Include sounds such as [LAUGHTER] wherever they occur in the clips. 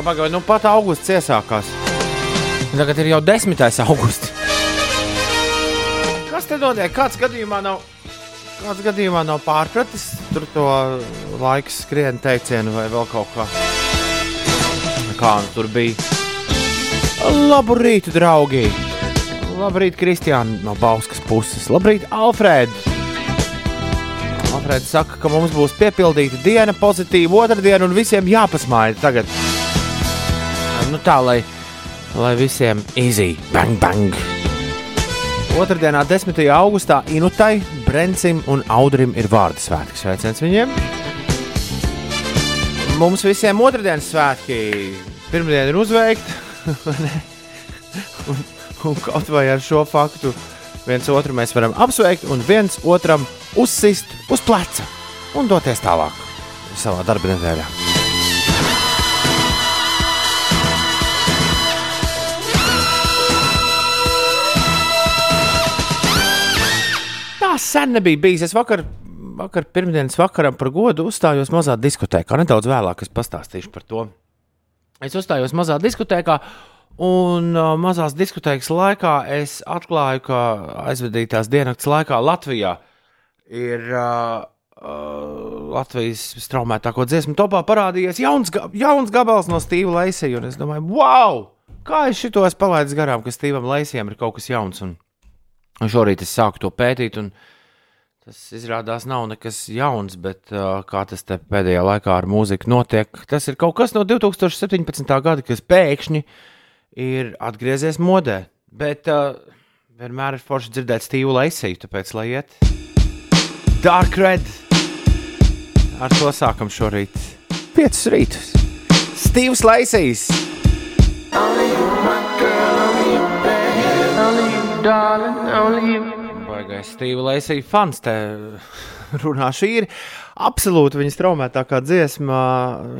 Pagaid, pagaid, pagaid, pagaid, paga. nu pat augusts iesākās. Tagad ir jau 10. augusts. Kas te notiek? Kāds gadījumā nav, kāds gadījumā nav pārpratis tur to laiku skrienu teicienu vai vēl kaut kā? Kā nu tur bija? Labu rītu, draugi! Labrīt, Kristiāna no Bauskas puses. Labrīt, Alfrēds! Alfrēds saka, ka mums būs piepildīta diena, pozitīva otrdiena un visiem jāpasmāja tagad. Nu tā, lai, lai visiem easy, bang, bang! Otradienā, 10. augustā, Inutai, Brencim un Audrim ir vārdu svētki. Sveiciens viņiem! Mums visiem otrdienas svētki pirmdiena ir uzveikta. [LAUGHS] un, un kaut vai ar šo faktu viens otru mēs varam apsveikt un viens otram uzsist uz pleca un doties tālāk savā darba nedēļā. Tā sen nebija bijis. Es vakar, vakar pirmdienas vakaram par godu uzstājos mazā diskotēkā. Nedaudz vēlāk es pastāstīšu par to. Es uzstājos mazā diskotēkā, un uh, mazās diskotēkas laikā es atklāju, ka aizvadītās dienas laikā Latvijā ir uh, uh, Latvijas straumētāko dziesmu topā parādījies jauns, jauns gabals no Steve Leisija. Es domāju, wow! Kā es šito esmu palaidis garām, ka Stevam Leisijam ir kaut kas jauns. Un, un šorīt es sāku to pētīt. Un, Tas izrādās nav nekas jauns, bet uh, kā tas te pēdējā laikā ar mūziku notiek, tas ir kaut kas no 2017. gada, kas pēkšņi ir atgriezies modē. Bet uh, vienmēr ir forši dzirdēt Stevu Leisiju, tāpēc lai iet. Dark Red! Ar to sākam šorīt. Piecus rītus. Stevs Leisijs! Baigais Steve Leisija fans te runā. Šī ir absolūti viņa straumētākā dziesma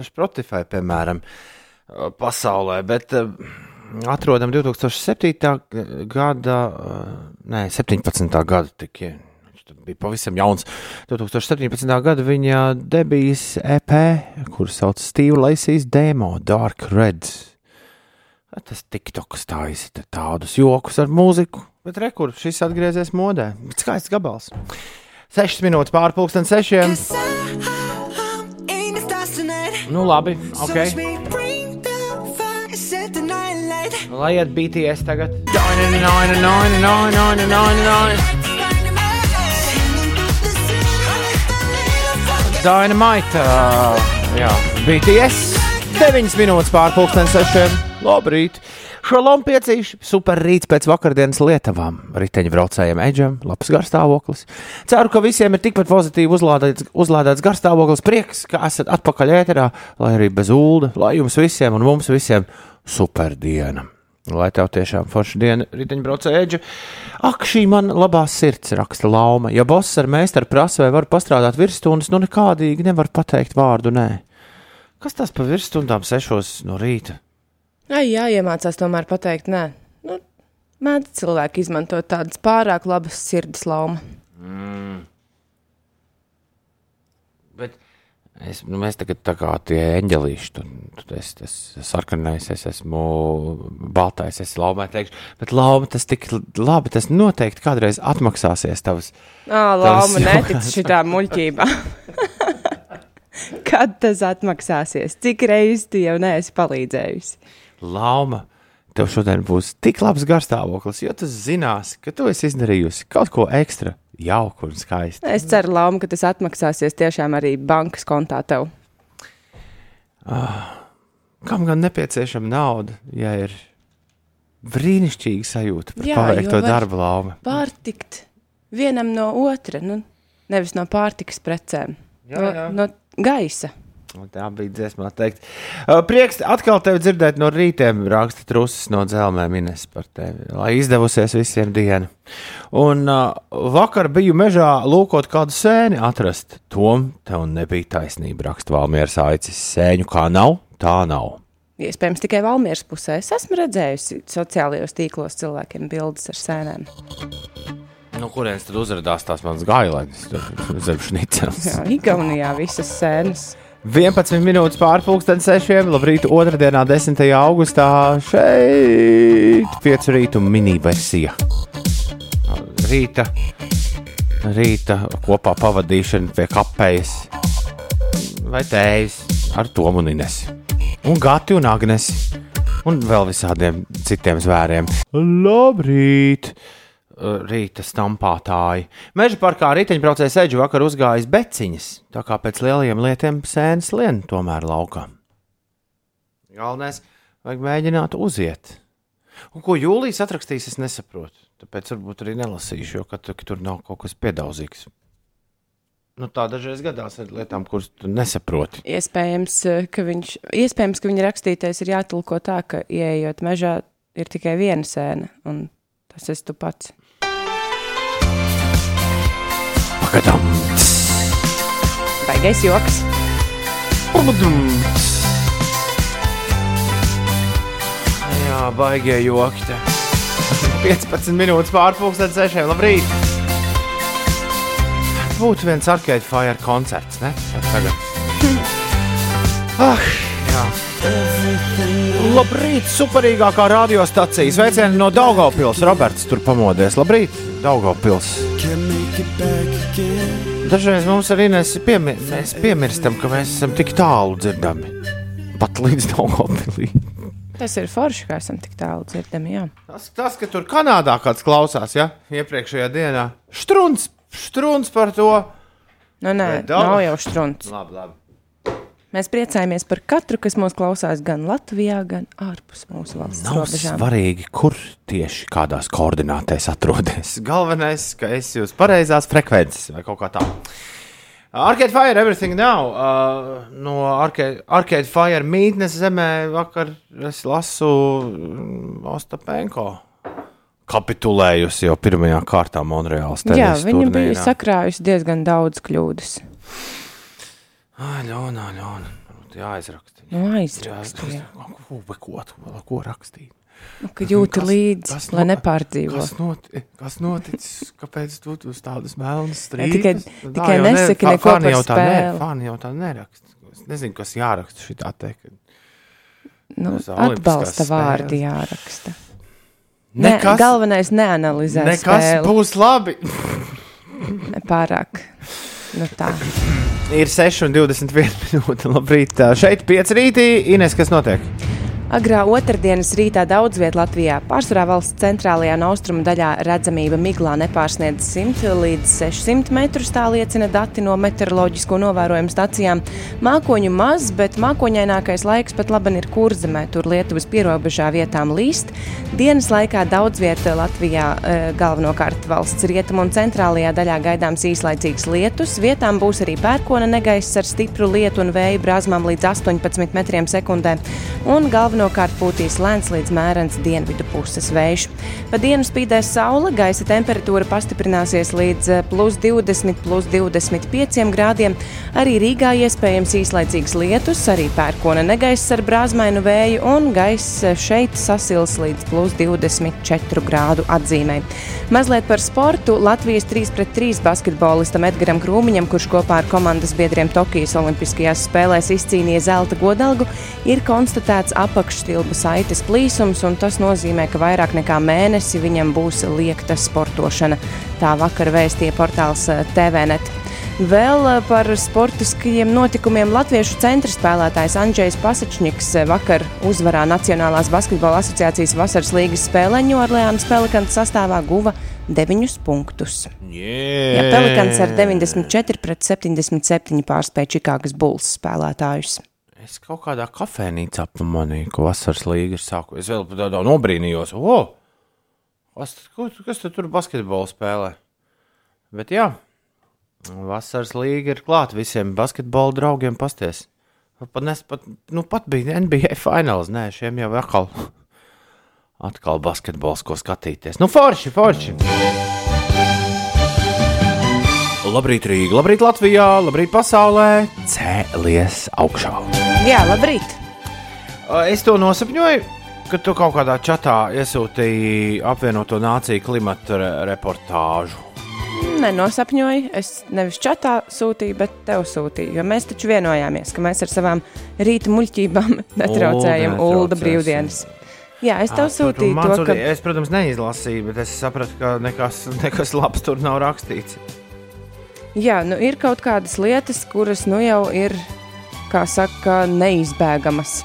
Spotify, piemēram, pasaulē. Bet eh, atrodam 2007. gada, eh, nē, 17. gada tikai. Bija pavisam jauns. 2017. gada viņa debijas EP, kuras sauc Steve Leisijas demo Dark Red. Tas TikToks taisa tādus jokus ar mūziku, bet rekur šis atgriezies modē. Bet skaists gabals. 6 minūtes pārpusdien, 6. Nu, labi, ok. Lai iet BTS tagad. Dynamite. Uh, jā, BTS. 9 minūtes pārpusdien, 6. Labrīt! Šalom piecīši, super rīts pēc vakardienas lietavām. Riteņbraucējiem Edžam, labs garstāvoklis. Ceru, ka visiem ir tikpat pozitīvi uzlādēts, uzlādēts garstāvoklis. Prieks, ka esat atpakaļ ēterā, lai arī bez ūda, lai jums visiem un mums visiem super diena. Lai tev tiešām forša diena, riteņbraucēja Edža. Ak, šī man labā sirds raksta lauma. Ja boss ar meistaru prasa, vai var pastrādāt virsstundas, nu nekādīgi nevar pateikt vārdu nē. Kas tas pa virsstundām sešos no rīta? Ai, jāiemācās tomēr pateikt, nē. Nu, Mēdz cilvēki izmantot tādas pārāk labas sirds lauma. Bet es, nu, mēs tagad tā kā tie eņģelīši, tu, tu esi tas sarkanais, es esmu baltais, es laumē teikšu, bet lauma tas tik labi, tas noteikti kādreiz atmaksāsies tavas. Ā, lauma netic šitā muļķībā. [LAUGHS] Kad tas atmaksāsies? Cik reizes tu jau neesi palīdzējusi? Lauma, tev šodien būs tik labs garstāvoklis, jo tu zināsi, ka tu esi izdarījusi kaut ko ekstra, jauku un skaistu. Es ceru, Lauma, ka tas atmaksāsies tiešām arī bankas kontā tev. Kam gan nepieciešama nauda, ja ir brīnišķīga sajūta par Jā, paveikto darbu, Lauma? Pārtikt vienam no otra, nu, nevis no pārtikas precēm. Jā, no, jā. no gaisa. Un Tā bija dziesmā teikt. Uh, Prieks atkal tevi dzirdēt no rītiem, raksta trusis no dzelzmēm, Ines par tevi. Lai izdevusies visiem diena. Un uh, vakar biju mežā lūkot kādu sēni atrast. Tom tev nebija taisnība, raksta Valmieras aicis. Sēņu kā nav, tā nav. Iespējams, tikai Valmieras pusē. Es esmu redzējusi sociālajos tīklos cilvēkiem bildes ar sēnēm. No kurienes tad uzrādījās tās manas gailēnas, zem šnicels? Jā, Igaunijā visas sēnes. 11 minūtes pārpusdienas sešiem. Labrīt, otrdienā, 10. augustā. Šeit 5 rītu mini-versija. Rīta, rīta kopā pavadīšana pie kapējas vai tējas ar Tomu un Inesu. Un Gati un Agnesi. Un vēl visādiem citiem zvēriem. Labrīt! Rīta stampātāji. Meža parkā riteņbraucēji sēžu vakar uzgājis beciņas, tā kā pēc lielajiem lietiem sēnes lien tomēr laukā. Galvenais, vajag mēģināt uziet. Un ko jūlijas atrakstīs, es nesaprotu. Tāpēc varbūt arī nelasīšu, jo kad, kad tur nav kaut kas piedauzīgs. Nu, tā dažreiz gadās ar lietām, kuras tu nesaproti. Iespējams, ka, viņš, iespējams, ka viņa rakstītais ir jātulko tā, ka ieejot mežā ir tikai viena sēne, un tas esi tu pats. Pagadam! Baigais joks! Pagadam! Jā, baigie joki. Te. 15 minūtes pārpusdienas sešiem. Labrīt! Būtu viens arcade fire koncerts, ne? Tagad. Ah, jā. Labrīt, superīgākā radiostacija. Sveicieni no Daugopils. Roberts tur pamodies. Labrīt, Daugopils. Dažreiz mums arī piemir, mēs piemirstam, ka mēs esam tik tālu dzirdami. Pat līdz Daugopilī. Tas ir forši, ka esam tik tālu dzirdami. Jā. Tas, tas, ka tur Kanādā kāds klausās, ja iepriekšējā dienā, strūns, strūns par to. Nu, nē, nav jau strūns. Labi, labi. Mēs priecājamies par katru, kas mūs klausās gan Latvijā, gan ārpus mūsu valsts Nav robežām. svarīgi, kur tieši kādās koordinātēs atrodas. [LAUGHS] Galvenais, ka es jūs pareizās frekvences vai kaut kā tā. Arcade Fire, everything now. Uh, no Arcade, Arcade Fire mītnes zemē vakar es lasu mm, Ostapenko. Kapitulējusi jau pirmajā kārtā Monreāls. Jā, viņa bija sakrājusi diezgan daudz kļūdas. Ai, ļaunā, ļaunā. Jā, aizrakst. Nu, aizrakst. Jā, ko, ko, ko, ko rakstīt? Nu, ka jūti līdzi, kas, lai nepārdzīvo. Kas, noti, kas noticis? [LAUGHS] Kāpēc tu uz tādas melnas strīdas? Tikai, tikai nesaki ne, neko par jau tā, spēli. Ne, fani jau tā neraksta. Es nezinu, kas jāraksta šitā te. Nu, atbalsta vārdi jāraksta. Nekas, ne, galvenais neanalizēt. Nekas spēli. būs labi. Nepārāk. [LAUGHS] Nu tā. [CLEARS THROAT] Ir 6,21 minūte. Labrīt. Šeit 5 rītī. Ines, kas notiek? Agrā otrdienas rītā daudz vietā Latvijā, pārsvarā valsts centrālajā un austrumu daļā, redzamība miglā nepārsniedz 100 līdz 600 metrus. Tā liecina dati no meteoroloģisko novērojumu stacijām. Mākoņu maz, bet mākoņainākais laiks pat labi ir kurzemē. Tur Lietuvas pierobežā vietām līst. Dienas laikā daudz vietā Latvijā, galvenokārt valsts rietumu un centrālajā daļā gaidāms īslaicīgs lietus. Vietām būs arī pērkona negaiss ar stipru lietu un vēju brāzmām līdz 18 metriem sekundē. Un galvenokārt pūtīs lēns līdz mērens dienvidu puses vējš. Pa dienu spīdēs saule, gaisa temperatūra pastiprināsies līdz plus 20, plus 25 grādiem. Arī Rīgā iespējams īslaicīgs lietus, arī pērkona negaiss ar brāzmainu vēju, un gaiss šeit sasils līdz plus 24 grādu atzīmē. Mazliet par sportu Latvijas 3-3 basketbolistam Edgaram Krūmiņam, kurš kopā ar komandas biedriem Tokijas Olimpiskajās spēlēs izcīnīja zelta godalgu, ir konstatēts apakšstilbu saites plīsums, un tas nozīmē, ka vairāk nekā mēnesi viņam būs liekta sportošana. Tā vakar vēstīja portāls TVNet. Vēl par sportiskajiem notikumiem Latviešu centra spēlētājs Andrzejs Pasačņiks vakar uzvarā Nacionālās basketbola asociācijas vasaras līgas spēlē Ņūorleānas Pelikans sastāvā guva 9 punktus. Yeah. Ja Pelikans ar 94 pret 77 pārspēja Čikāgas Bulls spēlētājus. Es kaut kādā kafejnīcā pamanīju, ka vasaras līga ir sākusies. Es vēl tādā nobrīnījos, oh, kas, kas tur basketbolu spēlē. Bet jā, vasaras līga ir klāta visiem basketbola draugiem pasties. Pat, nes, pat, nu, pat bija NBA fināls, nē, šiem jau atkal, atkal basketbols, ko skatīties. Nu, forši, forši! Labrīt, Rīga, labrīt, Latvijā, labrīt, pasaulē, cēlies augšā. Jā, labrīt! Es to nosapņoju, ka tu kaut kādā čatā iesūtīji apvienoto nāciju klimata re reportāžu. nenosapņoju. Es nevis čatā sūtīju, bet tev sūtīju. Jo mēs taču vienojāmies, ka mēs ar savām rīta muļķībām [LAUGHS] netraucējam Ulda brīvdienas. Jā, es tev sūtīju to, ka. Es, protams, neizlasīju, bet es sapratu, ka nekas, [LAUGHS] nekas labs tur nav rakstīts. Jā, nu ir kaut kādas lietas, kuras nu jau ir, kā saka, neizbēgamas.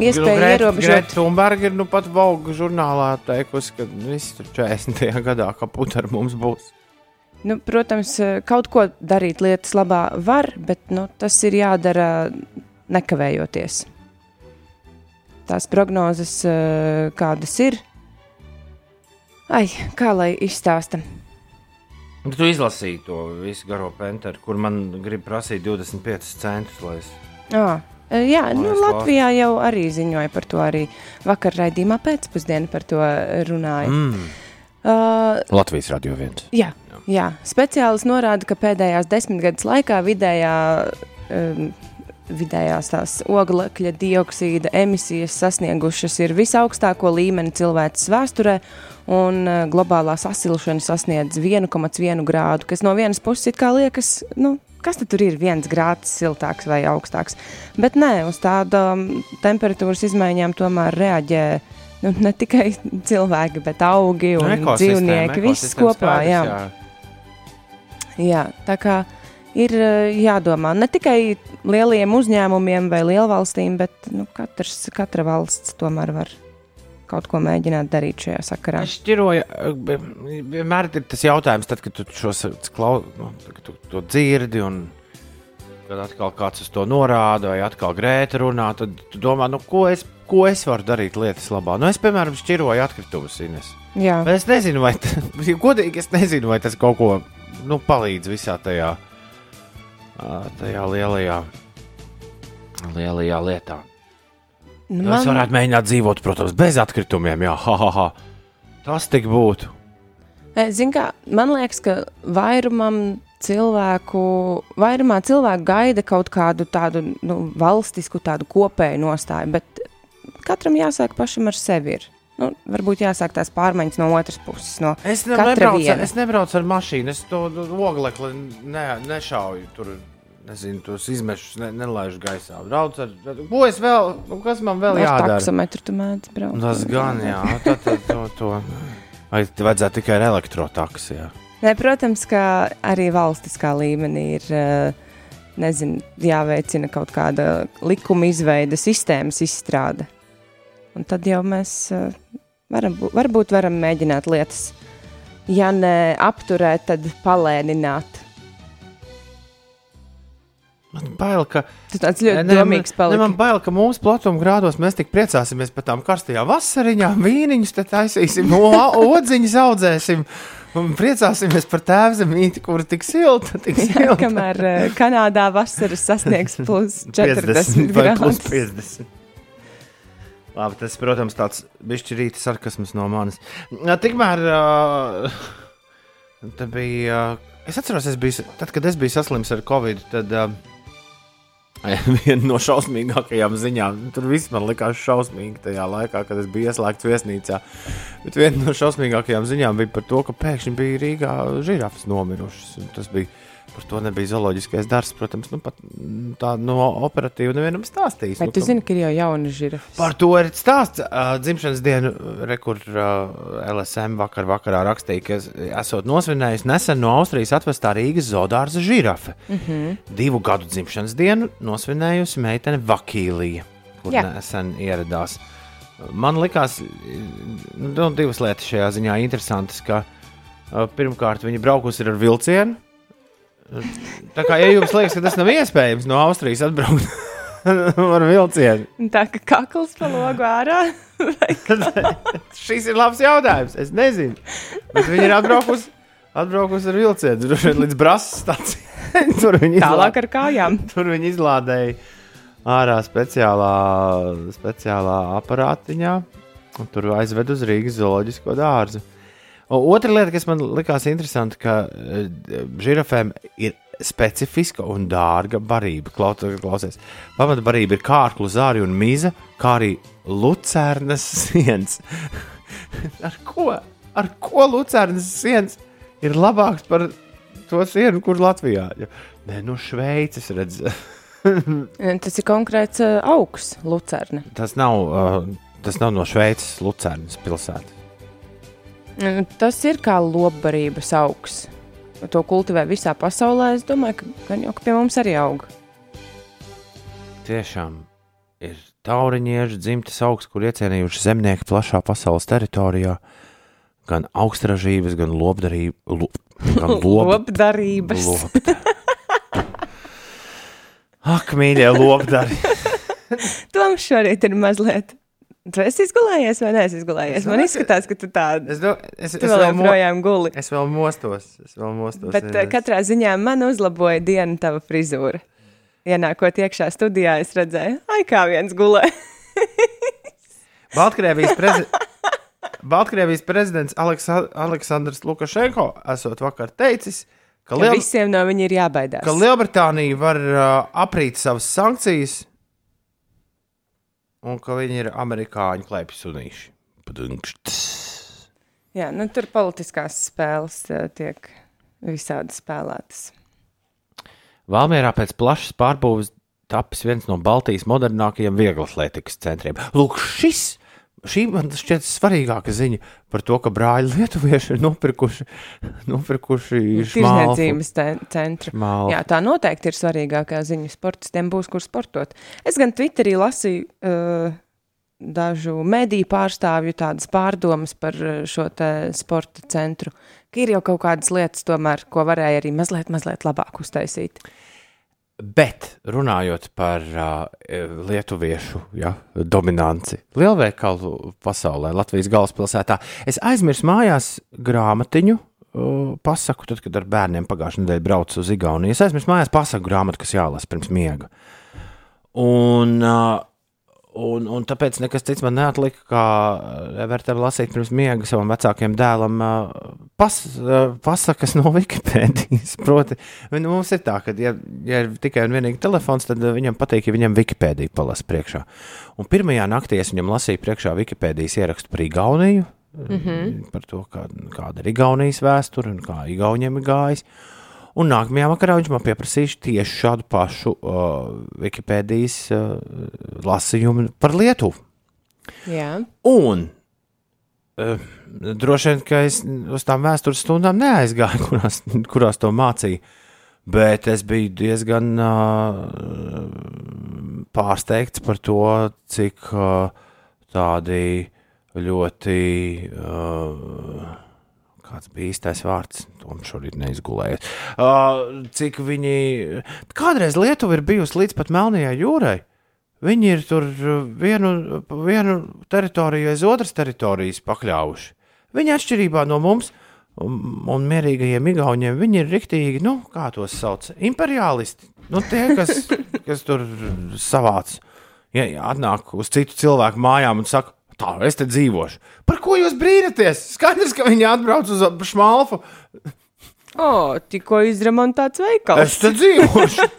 Iespēja nu, ierobežot. Greta Thunberga ir nu pat Vogue žurnālā teikusi, ka viss tur 40. gadā kaput ar mums būs. Nu, protams, kaut ko darīt lietas labā var, bet nu, tas ir jādara nekavējoties. Tās prognozes, eh, kādas ir, ai, kā lai izstāsta. Tu izlasīji to visu garo penteru, kur man grib prasīt 25 centus. Es... À, jā, nu, Latvijā jau arī ziņoja par to. Arī vakar raidījumā pēcpusdienā par to runāja. Mm. Uh, Latvijas radio viens. Jā, jā. speciālists norāda, ka pēdējās desmitgades laikā vidējā. Um, vidējās tās oglekļa dioksīda emisijas sasniegušas ir visaugstāko līmeni cilvēces vēsturē, un uh, globālā sasilšana sasniedz 1,1 grādu, kas no vienas puses liekas, nu, kas tur ir viens grāds siltāks vai augstāks. Bet nē, uz tādām temperatūras izmaiņām tomēr reaģē nu, ne tikai [LAUGHS] cilvēki, bet augi un nu, dzīvnieki. Viss kopā, jā. jā. jā. Tā kā ir jādomā ne tikai lieliem uzņēmumiem vai lielvalstīm, bet nu, katrs, katra valsts tomēr var kaut ko mēģināt darīt šajā sakarā. Es šķiroju, vienmēr ir tas jautājums, tad, kad tu šos klau, nu, tu, to dzirdi un kad atkal kāds uz to norāda, vai atkal grēta runā, tad domā, nu, ko, es, ko es varu darīt lietas labā. Nu, es, piemēram, šķiroju atkritumus, Ines. Jā. Es nezinu, vai, [LAUGHS] godīgi, es nezinu, vai tas kaut ko nu, palīdz visā tajā, tajā lielajā, lielajā lietā. Nu, man... Es varētu mēģināt dzīvot, protams, bez atkritumiem. Jā, ha, ha, ha. Tas tik būtu. Ziniet, kā man liekas, ka vairumam cilvēku, vairumā cilvēku gaida kaut kādu tādu nu, valstisku, tādu kopēju nostāju, bet katram jāsāk pašam ar sevi. Ir. Nu, varbūt jāsāk tās pārmaiņas no otras puses. No es, ne, nebraucu, es nebraucu ar mašīnu, es to oglekli ne, nešauju tur nezinu, tos izmešus ne, nelaižu gaisā. Brauc ar, ko es vēl, nu, kas man vēl jādara? Taksometru tu mēdz braukt. Tas gan, jā, tad, tad to, to. Vai vajadzētu tikai ar elektrotaksiju? Ne, protams, ka arī valstiskā līmenī ir nezinu, jāveicina kaut kāda likuma izveide, sistēmas izstrāde. Un tad jau mēs varam, varbūt varam mēģināt lietas, ja ne apturēt, tad palēnināt. Man bail, ka. Tas tāds ļoti ne, domīgs. Ne, man bail, ka mūsu platuma grādos mēs tik priecāsimies par tām karstajām vasariņām, vīniņus taisīsim, odziņus audzēsim. Un priecāsimies par tēvzemīti, kur tik silta, tik silta. Jā, kamēr uh, Kanādā vasaras sasniegs plus [LAUGHS] 40 vai plus 50. Labi, tas, protams, tāds bišķirīta sarkasms no manis. Tikmēr uh, tā bija. Uh, es atceros, es biju, tad, kad es biju saslims ar covid, tad. Uh, [LAUGHS] Viena no šausmīgākajām ziņām, tur viss man likās šausmīgi tajā laikā, kad es biju ieslēgts viesnīcā. Bet viena no šausmīgākajām ziņām bija par to, ka pēkšņi bija Rīgā žirafas nomirušas. Tas bija Par to nebija zooloģiskais darbs, protams, nu, pat tā no operatīva nevienam stāstījis. Vai nu, tu zini, ka ir jau jauna žirafa? Par to ir stāsts. Uh, dzimšanas dienu, re, kur uh, LSM vakar vakarā rakstīja, ka esot nosvinējis nesen no Austrijas atvestā Rīgas zoodārza žirafe. Mm -hmm. Divu gadu dzimšanas dienu nosvinējusi meitene Vakīlija, kur Jā. nesen ieradās. Man likās, nu, divas lietas šajā ziņā interesantas, ka uh, pirmkārt viņa braukusi ar vilcienu Tā kā ja jums liekas, ka tas nav iespējams no Austrijas atbraukt [LAUGHS] ar vilcienu, tā kā kakls pa logu ārā. [LAUGHS] Šis ir labs jautājums. Es nezinu. Bet viņi ir atbraukusi, atbraukusi ar vilcienu. Droši vien līdz brāzas stācijai. [LAUGHS] tur viņi izlādēja. Tālāk ar kājām. Tur viņi izlādēja ārā speciālā, speciālā aparātiņā. Un tur aizved uz Rīgas zooloģisko dārzu. Otra lieta, kas man likās interesanta, ka uh, žirafēm ir specifiska un dārga barība. Klausies, pamatbarība ir kārklu zāri un miza, kā arī lucernas [LAUGHS] siens. Ar ko? ar ko Lucernas sienas ir labāks par to sienu, kur Latvijā? Nē, no Šveices redz. [LAUGHS] Tas ir konkrēts uh, augs, Lucerna. tas, nav, uh, tas nav no Šveices, Lucernas pilsētas. Mm, Tas ir kā lobbarības augs. To kultivē visā pasaulē. Es domāju, ka gan jau ka pie mums arī aug. Tiešām ir tauriņieši dzimtas augsts, kur iecienījuši zemnieki plašā pasaules teritorijā. Gan augstražības, gan lobdarība, lo, gan [LAUGHS] lob, Lobdarības. lobda. [LAUGHS] Ak, mīļie lobdari! [LAUGHS] Toms šorīt ir mazliet. Tu esi izgulējies vai neesi izgulējies? Es Man izskatās, ka tu tādu Es, do, es, tu es, vēl joprojām guli. es vēl mostos. Es vēl mostos Bet es- uh, katrā ziņā man uzlaboja diena tava frizūra. Ienākot iekšā studijā, es redzēju, ai, kā viens gulē. Baltkrievijas, prezi... Baltkrievijas prezidents Aleksa... Aleksandrs Lukašenko esot vakar teicis, ka, Ka Liel... visiem no viņa ir jābaidās. ka Lielbritānija var uh, aprīt savas sankcijas un ka viņi ir amerikāņu klēpju sunīši. Padunkšts. Jā, nu, tur politiskās spēles tiek visādi spēlētas. Valmierā pēc plašas pārbūves tapis viens no Baltijas modernākajiem vieglatlētikas centriem. Lūk, šis! Šī man šķiet svarīgāka ziņa par to, ka brāļi lietuvieši ir nopirkuši, nopirkuši šmalfu. Tirzniecības centru. Šmalfu. Jā, tā noteikti ir svarīgākā ziņa. Sportistiem būs, kur sportot. Es gan Twitterī lasīju uh, dažu mediju pārstāvju tādas pārdomas par uh, šo sporta centru, ka ir jau kaut kādas lietas, tomēr, ko varēja arī mazliet, mazliet labāk uztaisīt. Bet runājot par uh, lietuviešu ja, dominanci lielveikalu pasaulē, Latvijas galvaspilsētā, es aizmirsu mājās grāmatiņu. Uh, pasaku, tad, kad ar bērniem pagājušajā nedēļā braucu uz Igauniju. Es aizmirsu mājās pasaku grāmatu, kas jālasa pirms miega. Un, uh, un, un tāpēc nekas cits man neatlika, kā Evertam lasīt pirms miega savam vecākiem dēlam uh, pas, uh, pasakas no [LAUGHS] Wikipēdijas. Proti, nu, mums ir tā, ka, ja, ja ir tikai un vienīgi telefons, tad uh, viņam patīk, ja viņam Wikipēdija palasa priekšā. Un pirmajā naktī es viņam lasīju priekšā Wikipēdijas ierakstu par Igauniju, mm -hmm. par to, kā, kāda ir Igaunijas vēsture un kā Igauniem ir gājis. Un nākamajā vakarā viņš man pieprasīja tieši šādu pašu uh, Wikipēdijas uh, lasījumu par Lietuvu. Jā, Un uh, droši vien, ka es uz tām vēstures stundām neaizgāju, [LAUGHS] kurās, kurās to mācīju. Bet es biju diezgan uh, pārsteigts par to, cik uh, tādi ļoti. Uh, Kāds bija īstais vārds? Tom šorīt neizgulējies. Uh, cik viņi. Kādreiz Lietuva ir bijusi līdz pat Melnajai jūrai. Viņi ir tur vienu, vienu teritoriju aiz otras teritorijas pakļāvuši. Viņi atšķirībā no mums un, un mierīgajiem igauņiem, viņi ir riktīgi, nu, kā tos sauc, imperialisti. Nu, tie, kas, [LAUGHS] kas tur savāc, ja, ja atnāk uz citu cilvēku mājām un saka, tā, es te dzīvošu. Par ko jūs brīnaties? Skaidrs, ka viņi atbrauc uz šmalfu. o, tikko izremontēts veikals. Es te dzīvošu. [LAUGHS]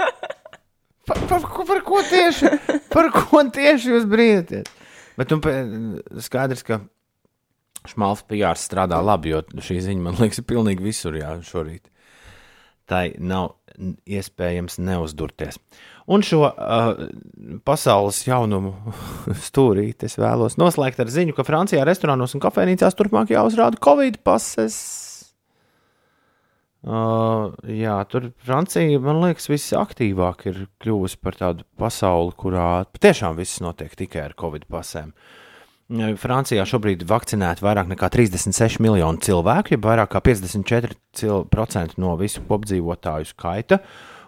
Par, par, par ko tieši? Par ko tieši jūs brīnaties? Bet nu, pē- skaidrs, ka šmalfa pijārs strādā labi, jo šī ziņa man liekas ir pilnīgi visur jā, šorīt. Tai nav iespējams neuzdurties. Un šo uh, pasaules jaunumu [LAUGHS] stūrīti es vēlos noslēgt ar ziņu, ka Francijā restorānos un kafejnīcās turpmāk jāuzrāda Covid pases. Uh, jā, tur Francija, man liekas, visaktīvāk ir kļuvusi par tādu pasauli, kurā patiešām viss notiek tikai ar covid pasēm. Uh, Francijā šobrīd ir vakcinēti vairāk nekā 36 miljoni cilvēku, ja vairāk kā 54% no visu kopdzīvotāju skaita.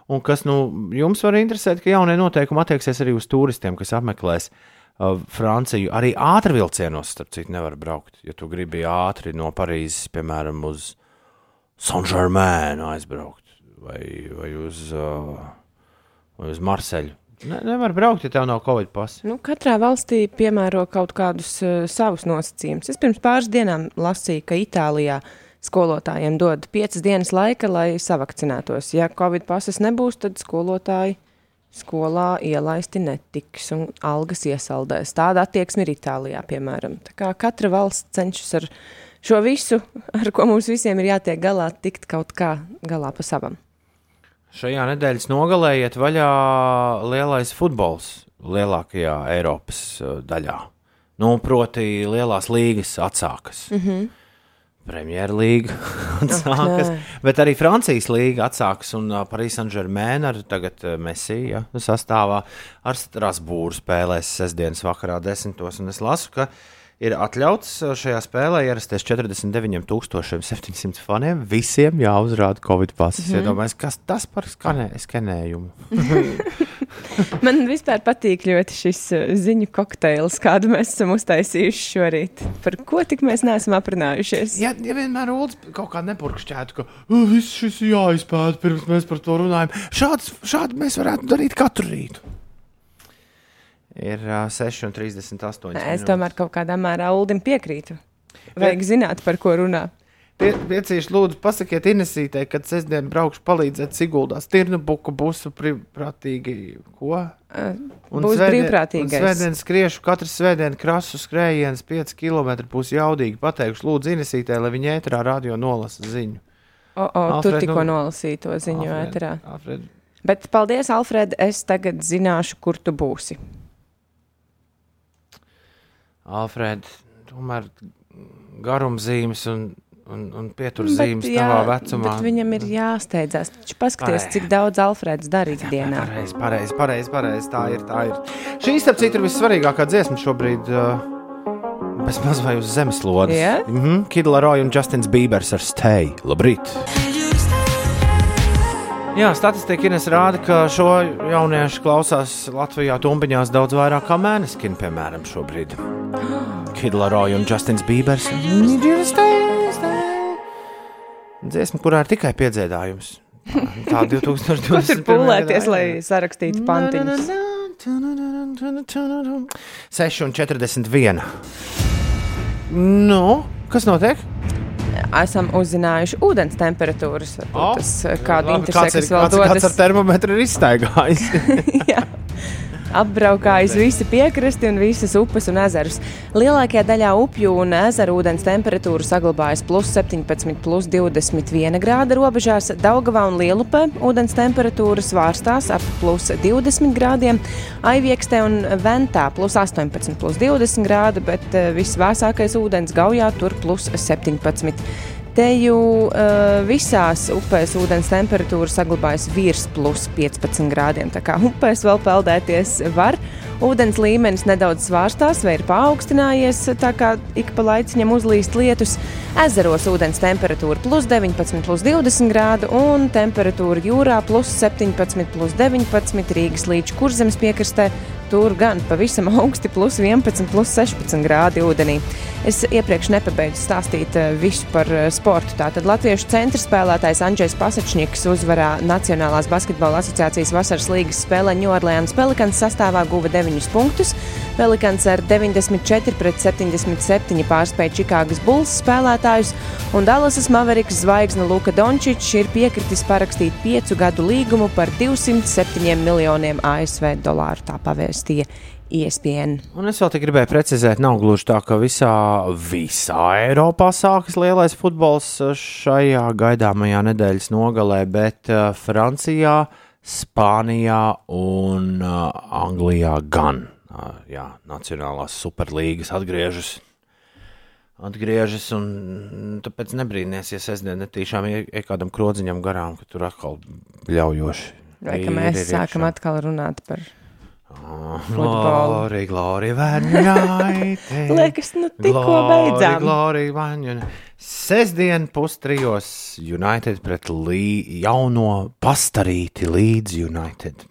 Un kas nu, jums var interesēt, ka jaunie noteikumi attieksies arī uz turistiem, kas apmeklēs uh, Franciju. Arī ātrvilcienos, starp citu, nevar braukt. Ja tu gribi ātri no Parīzes, piemēram, uz Saint-Germain aizbraukt vai, vai, uz, uh, vai uz Marseļu. Ne, nevar braukt, ja tev nav Covid pasa. Nu, katrā valstī piemēro kaut kādus uh, savus nosacījumus. Es pirms pāris dienām lasīju, ka Itālijā skolotājiem dod piecas dienas laika, lai savakcinētos. Ja Covid pasas nebūs, tad skolotāji skolā ielaisti netiks un algas iesaldēs. Tāda attieksme ir Itālijā, piemēram. Tā kā katra valsts cenšas ar šo visu, ar ko mums visiem ir jātiek galā, tikt kaut kā galā pa savam. Šajā nedēļas nogalē iet vaļā lielais futbols lielākajā Eiropas uh, daļā. Nu, proti, lielās līgas atsākas. Mm -hmm. Premjerlīga [LAUGHS] atsākas, nē. bet arī Francijas līga atsākas. Un uh, Parīzē Saint-Germain ar tagad uh, Messi ja, sastāvā ar Strasbūru spēlēs sestdienas vakarā desmitos. Un es lasu, ka ir atļauts šajā spēlē ierasties 49,700 faniem. Visiem jāuzrāda Covid pasas. Mm -hmm. Iedomājieties, kas tas par skanē, skanējumu. [LAUGHS] Man vispār patīk ļoti šis uh, ziņu kokteils, kādu mēs esam uztaisījuši šorīt. Par ko tik mēs neesam aprunājušies? Ja, ja vienmēr Ulas kaut kā nepurkšķētu, ka "Uh, viss šis jāizpēta pirms mēs par to runājam, šāds, šādi mēs varētu darīt katru rītu. Ir uh, 6,38. Es tomēr kaut kādā mērā Uldim piekrītu. Vajag zināt, par ko runā. Pie, piecīši, lūdzu, pasakiet Inesītei, kad sestdien braukšu palīdzēt Siguldās. Tirnu buku būsu brīvprātīgi. Ko? Un Būs un Svētdien skriešu, katru svētdienu krasu skrējiens 5 km būs jaudīgi. Pateikšu, lūdzu, Inesītei, lai viņa ētrā radio nolasa ziņu. O, o, tur Alfred, tikko nu- nolasīju to ziņu Alfred, ēterā. Alfred, Bet paldies, Alfred, es tagad zināšu, kur tu būsi. Alfred, tomēr garumzīmes un, un, un pieturzīmes jā, tavā vecumā. bet viņam ir jāsteidzās. Taču paskaties, Ai. cik daudz Alfreds dara ikdienā. Pareizi, pareizi, pareizi, pareizi. Tā ir. Tā ir. Šī, starp citu, ir vissvarīgākā dziesma šobrīd. Uh, Bez maz vai uz zemeslodes. Jā? Mm -hmm. Kid Laroja un Justins Bībers ar Stay. Labrīt! Jā, statistika Ines rāda, ka šo jauniešu klausās Latvijā tumbiņās daudz vairāk kā mēneskini, piemēram, šobrīd. Kid Laroja un Justins Bībers. Dziesma, kurā ir tikai piedziedājums. Tā [LAUGHS] 2020. Ko tur pūlēties, lai sarakstītu pantiņus? 6,41. Nu, kas notiek? Esam uzzinājuši ūdens temperatūras. Varbūt Tas eh, kādu interesē, kāds ir, kas vēl kāds, kāds ar dodas. termometru ir izstaigājis? [LAUGHS] Apbraukājis visu piekrasti un visas upes un ezerus. Lielākajā daļā upju un ezeru ūdens temperatūra saglabājas plus 17, plus 21 grāda robežās. Daugavā un Lielupē ūdens temperatūra svārstās ap plus 20 grādiem, Aiviekstē un Ventā plus 18, plus 20 grādi, bet eh, visvēsākais ūdens gaujā tur plus 17. Te jau uh, visās upēs ūdens temperatūra saglabājas virs plus 15 grādiem. Tā kā upēs vēl peldēties var. Ūdens līmenis nedaudz svārstās vai ir paaugstinājies, tā kā ik pa laiciņam uzlīst lietus. Ezeros ūdens temperatūra plus 19, plus 20 grādu un temperatūra jūrā plus 17, plus 19 Rīgas līdz kurzemes piekrastē. Tur gan pavisam augsti, plus 11, plus 16 grādi ūdenī. Es iepriekš nepabeidzu stāstīt eh, visu par eh, sportu. Tātad Latviešu centra spēlētājs Andrzejs Pasačņiks uzvarā Nacionālās basketbola asociācijas vasaras līgas spēlē Ņūorleānas Pelikans sastāvā guva 9 punktus. Pelikans ar 94 pret 77 pārspēja Čikāgas Bulls spēlētājus, un Dallasas Maveriks zvaigzne Luka Dončičs ir piekritis parakstīt piecu gadu līgumu par 207 miljoniem ASV dolāru. Tā pavēstīja ESPN. Un es vēl te gribēju precizēt, nav gluži tā, ka visā, visā Eiropā sākas lielais futbols šajā gaidāmajā nedēļas nogalē, bet uh, Francijā, Spānijā un uh, Anglijā gan. Uh, jā, Nacionālās superlīgas atgriežas. Atgriežas, un tāpēc nebrīnīties, ja sestdien netīšām ir kādam krodziņam garām, ka tur atkal ļaujoši. Vai ka ir- mēs ir sākam iekšā. atkal runāt par Glory, glory, United. Liekas, nu tikko beidzām. Glory, glory, Sestdien pustrijos United pret lī, jauno pastarīti līdz United.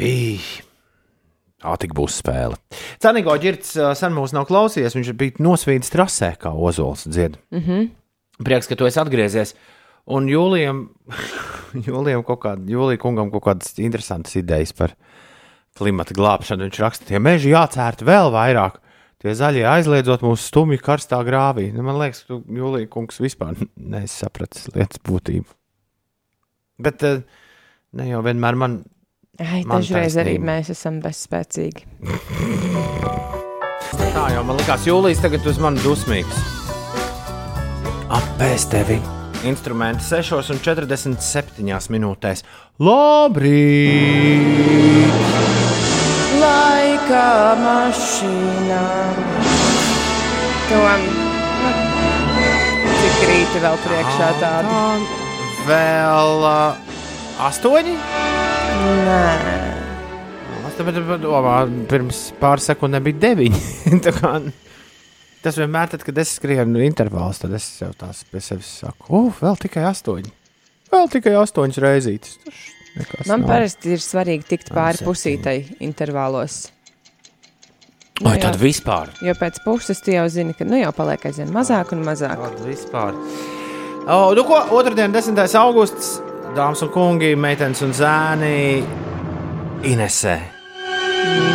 Ī, Tā tik būs spēle. Cenīgo ģirts ā, sen mūs nav klausījies. Viņš bija nosvīdis trasē, kā Ozols dzied. Mm -hmm. Prieks, ka tu esi atgriezies. Un Jūlijam, [LAUGHS] Jūlijam kaut kāda, Jūlija kungam kaut kādas interesantas idejas par klimata glābšanu. Viņš raksta, tie meži jācērt vēl vairāk. Tie zaļie aizliedzot mūsu stumju karstā grāvī. Nu, man liekas, ka Jūlija kungs vispār [LAUGHS] nesapratis lietas būtību. Bet eh, ne jau vienmēr man Ai, Man dažreiz arī taisnība. mēs esam bezspēcīgi. Tā jau man likās, jūlijas tagad uz mani dusmīgs. Apēst tevi! Instrumenti 6,47 minūtēs. Labrīt! Laika mašīnā. Tom, nu, cik rīti vēl priekšā tādi? Vēl uh, astoņi? Nē. Bet, bet, domā, pirms pāris sekundēm bija deviņi. [LAUGHS] Tas vienmēr, tad, kad es skrienu intervālus, tad es jau tās pie sevis saku, uf, vēl tikai astoņi. Vēl tikai astoņas reizītes. Man nav. parasti ir svarīgi tikt pāri pusītai intervālos. Vai jā. tad vispār? Jo pēc puses tu jau zini, ka nu jau paliek aizvien mazāk un mazāk. Tad vispār. O, nu ko, otrdien, 10. augusts, dāmas un kungi, meitenes un zēni Inesē.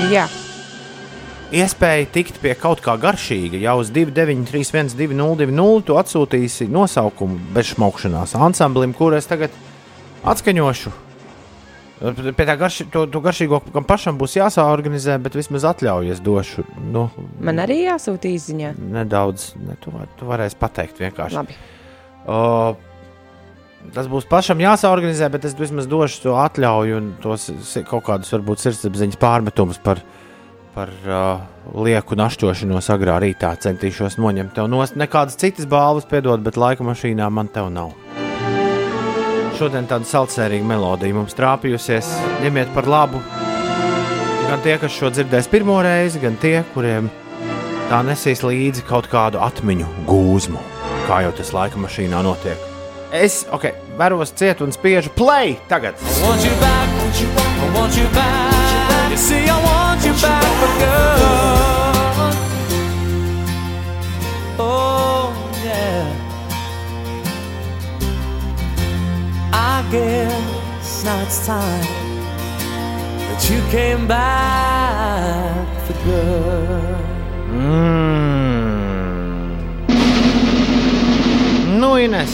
Jā, Iespēja tikt pie kaut kā garšīga jau uz 293, 202, tu atsūtīsi nosaukumu bez šmaukšanās ansamblim, kur es tagad atskaņošu. Pie tā garši, to, to garšīgo, kam pašam būs jāsaorganizē, bet vismaz atļaujies došu. Nu, man arī jāsūta īziņā. nedaudz, ne, tu, var- tu varēsi pateikt vienkārši. Labi. O, tas būs pašam jāsaorganizē, bet es vismaz došu to atļauju un tos kaut kādus varbūt sirdsapziņas pārmetumus par, par uh, lieku našķošanos agrā rītā. Centīšos noņemt tev no nekādas citas balvas, piedod, bet laika mašīnā man tev nav. Šodien tāda saldsērīga melodija mums trāpījusies. Ņemiet par labu gan tie, kas šo dzirdēs pirmo reizi, gan tie, kuriem tā nesīs līdzi kaut kādu atmiņu gūzmu, kā jau tas laika mašīnā notiek. Es, ok, veros ciet un spiežu play tagad. want you back, want you, I want you back. You see, I want you back. Oh, yeah. I guess now it's time that you came back for good. Mm. Nu, Ines,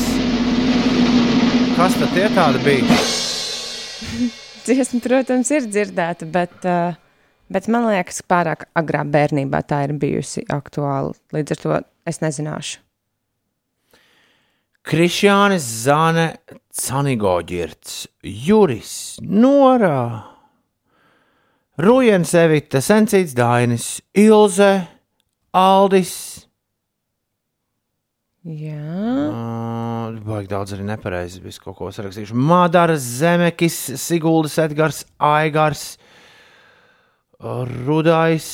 kas tad tie tādi bija? [LAUGHS] Dziesma, protams, ir dzirdēta, bet, uh, bet man liekas, pārāk agrā bērnībā tā ir bijusi aktuāla. Līdz ar to es nezināšu. Krišjānis Zane, Canigoģirts, Juris, Norā, Rujens Evita, Sencīts Dainis, Ilze, Aldis. Jā, Uh, Baigi daudz arī nepareizi visu kaut ko sarakstījuši. Madara Zemekis, Siguldas Edgars, Aigars, uh, Rudais,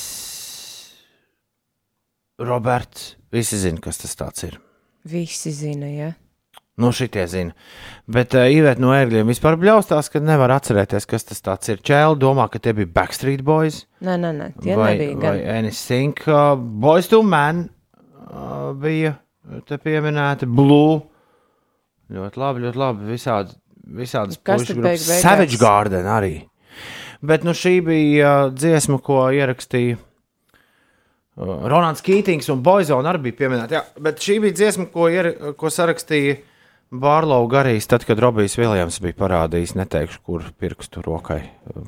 Roberts. Visi zina, kas tas ir. visi zina, ja. Nu, šitie zina. Bet uh, Iveta no ērgļiem vispār bļaustās, ka nevar atcerēties, kas tas ir. Čēli domā, ka tie bija Backstreet Boys Nē, nē, nē tie vai, nebija. vai Gan. Anything. Uh, Boys to Man uh, bija te pieminēti. Blue. Ļoti labi, ļoti labi. Visādi, visādas beigās? Savage Garden arī. Bet nu, šī bija uh, dziesma, ko ierakstīja uh, Ronalds Kītings un Boizona arī bija pieminēta. Jā, bet šī bija dziesma, ko, ier, ko sarakstīja Bārlau Garīs, tad, kad Robijs Viljams bija parādījis, neteikšu, kur pirkstu rokai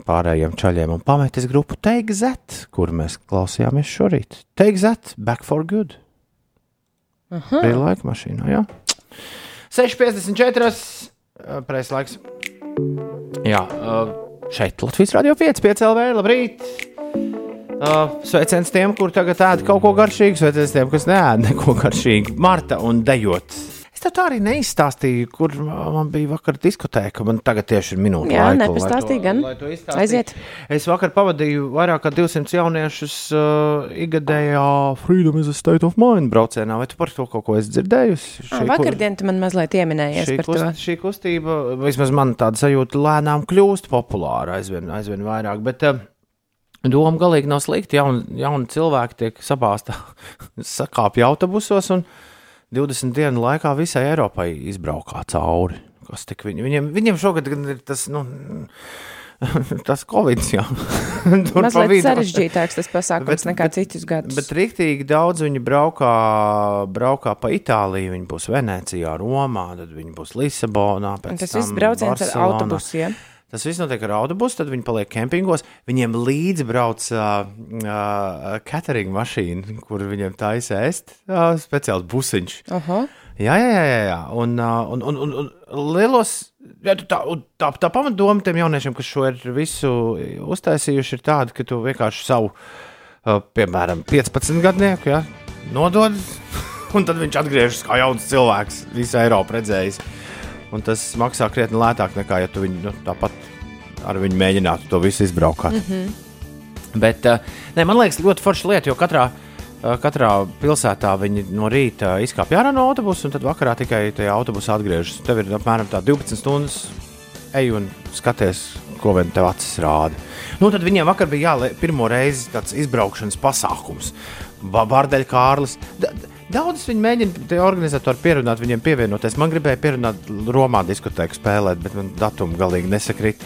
pārējiem čaļiem un pametis grupu Take That, kur mēs klausījāmies šorīt. Take That, Back for Good. Aha. Bija laika mašīnā, jā. 6,54. Presa laiks. Jā, uh, šeit Latvijas Rādio 5, 5 LV, labrīt! Uh, sveiciens tiem, kur tagad ēd kaut ko garšīgu, sveiciens tiem, kas neēd neko garšīgu. Marta un dejot. Es tev tā arī neizstāstīju, kur man bija vakar diskotēka. Man tagad tieši ir minūte. Jā, laika, nepastāstīji lai to- gan. to. Aiziet. Es vakar pavadīju vairāk kā 200 jauniešus uh, ikgadējā Freedom is a State of Mind braucienā. Vai tu par to kaut ko esi dzirdējusi? Ah, Vakardien tu man mazliet pieminējies Šī, par to. kust, šī kustība, vismaz man tāda sajūta, lēnām kļūst populāra aizvien, aizvien vairāk. Bet uh, doma galīgi nav slikta. Jauni, jauni cilvēki tiek sabāzta, [LAUGHS] sakāpja autobusos un 20 dienu laikā visai Eiropai izbraukā cauri. Kas tik viņi, viņiem, viņiem šogad ir tas, nu, [LAUGHS] tas Covid, jā. [LAUGHS] Tur pa Mazliet sarežģītāks tas pasākums Bet- nekā bet- citus gadus. Bet rīktīgi daudz viņi braukā, braukā pa Itāliju. Viņi būs Venecijā, Romā, tad viņi būs Lisabonā. Tas viss brauciens ar Barcelonā. autobusu. Ja? Tas viss notiek ar autobusu, tad viņi paliek kempingos. Viņiem līdzi brauc uh, uh, catering mašīna, kur viņiem taisa ēst, uh, speciāls busiņš. Aha. Jā, jā, jā, jā. Un, uh, un, un, un, un lielos, jā, tā, tā, tā pamatdoma tiem jauniešiem, kas šo ir visu uztaisījuši, ir tāda, ka tu vienkārši savu, uh, piemēram, 15 gadnieku ja, nodod, [LAUGHS] un tad viņš atgriežas kā jauns cilvēks, visu Eiropu redzējis. Un tas maksā krietni lētāk nekā, ja tu viņu nu, tāpat ar viņu mēģinātu to visu izbraukāt. Mm -hmm. Bet uh, ne, man liekas, ļoti forša lieta, jo katrā, uh, katrā pilsētā viņi no rīta izkāpj ārā no autobusa, un tad vakarā tikai tajā autobusā atgriežas. Tev ir apmēram tā 12 stundas, ej un skaties, ko vien tev acis rāda. Nu, tad viņiem vakar bija jāle, pirmo reizi tāds izbraukšanas pasākums. Bārdeļa Kārlis. Da, Daudz viņi mēģina, tie organizatori pierunāt, viņiem pievienoties. Man gribēja pierunāt Romā diskotēku spēlēt, bet man datumi galīgi nesakrīt.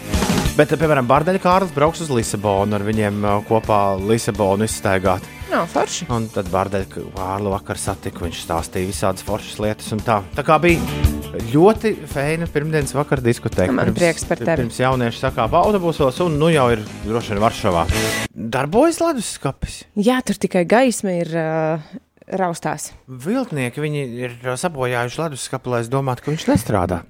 Bet, piemēram, Bārdeļa Kārlis brauks uz Lisabonu ar viņiem uh, kopā Lisabonu izstaigāt. Nav forši. Un tad Bārdeļa Kārli vakar satika, viņš stāstīja visādas foršas lietas. un Tā, tā kā bija ļoti feina pirmdienas vakara diskotēka. Man prieks par tevi. Pirms jaunieši sakāpa autobusos, un nu jau ir droši vien Varšavā. Darbojas leduskapis. Jā, tur tikai gaisma ir uh, raustās. Viltnieki viņi ir sabojājuši leduskapu, lai es domātu, ka viņš nestrādā.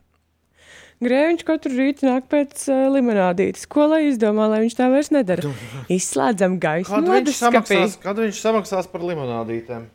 Grēviņš katru rītu nāk pēc uh, limonādītes. Ko lai izdomā, lai viņš tā vairs nedara? Izslēdzam gaismu Kad viņš, samaksās, kad viņš samaksās par limonādītēm?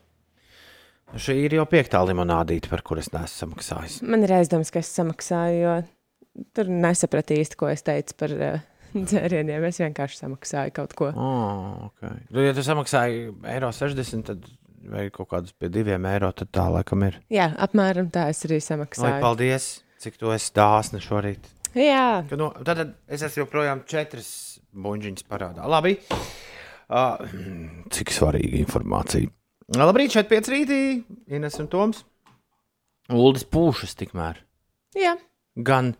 Šī ir jau piektā limonādīte, par kuras neesmu samaksājis. Man ir aizdoms, ka es samaksāju, jo tur nesapratu īsti, ko es teicu par uh, [LAUGHS] dzērieniem. Es vienkārši samaksāju kaut ko. Oh, okay. Nu, Ja tu samaksāji eiro 60, tad vai kaut kādus pie diviem eiro, tad tā laikam ir. Jā, apmēram tā es arī Lai samaksāju. paldies, cik tu esi dāsna šorīt. Jā, Ka, nu, tad tad es esmu joprojām četras buļģiņas parādā. Labi. Uh, [CLEARS THROAT] cik svarīga informācija. Labrīt, šeit pieci rītī. Ines un Toms. Uldis pūšas tikmēr. jā. Gan,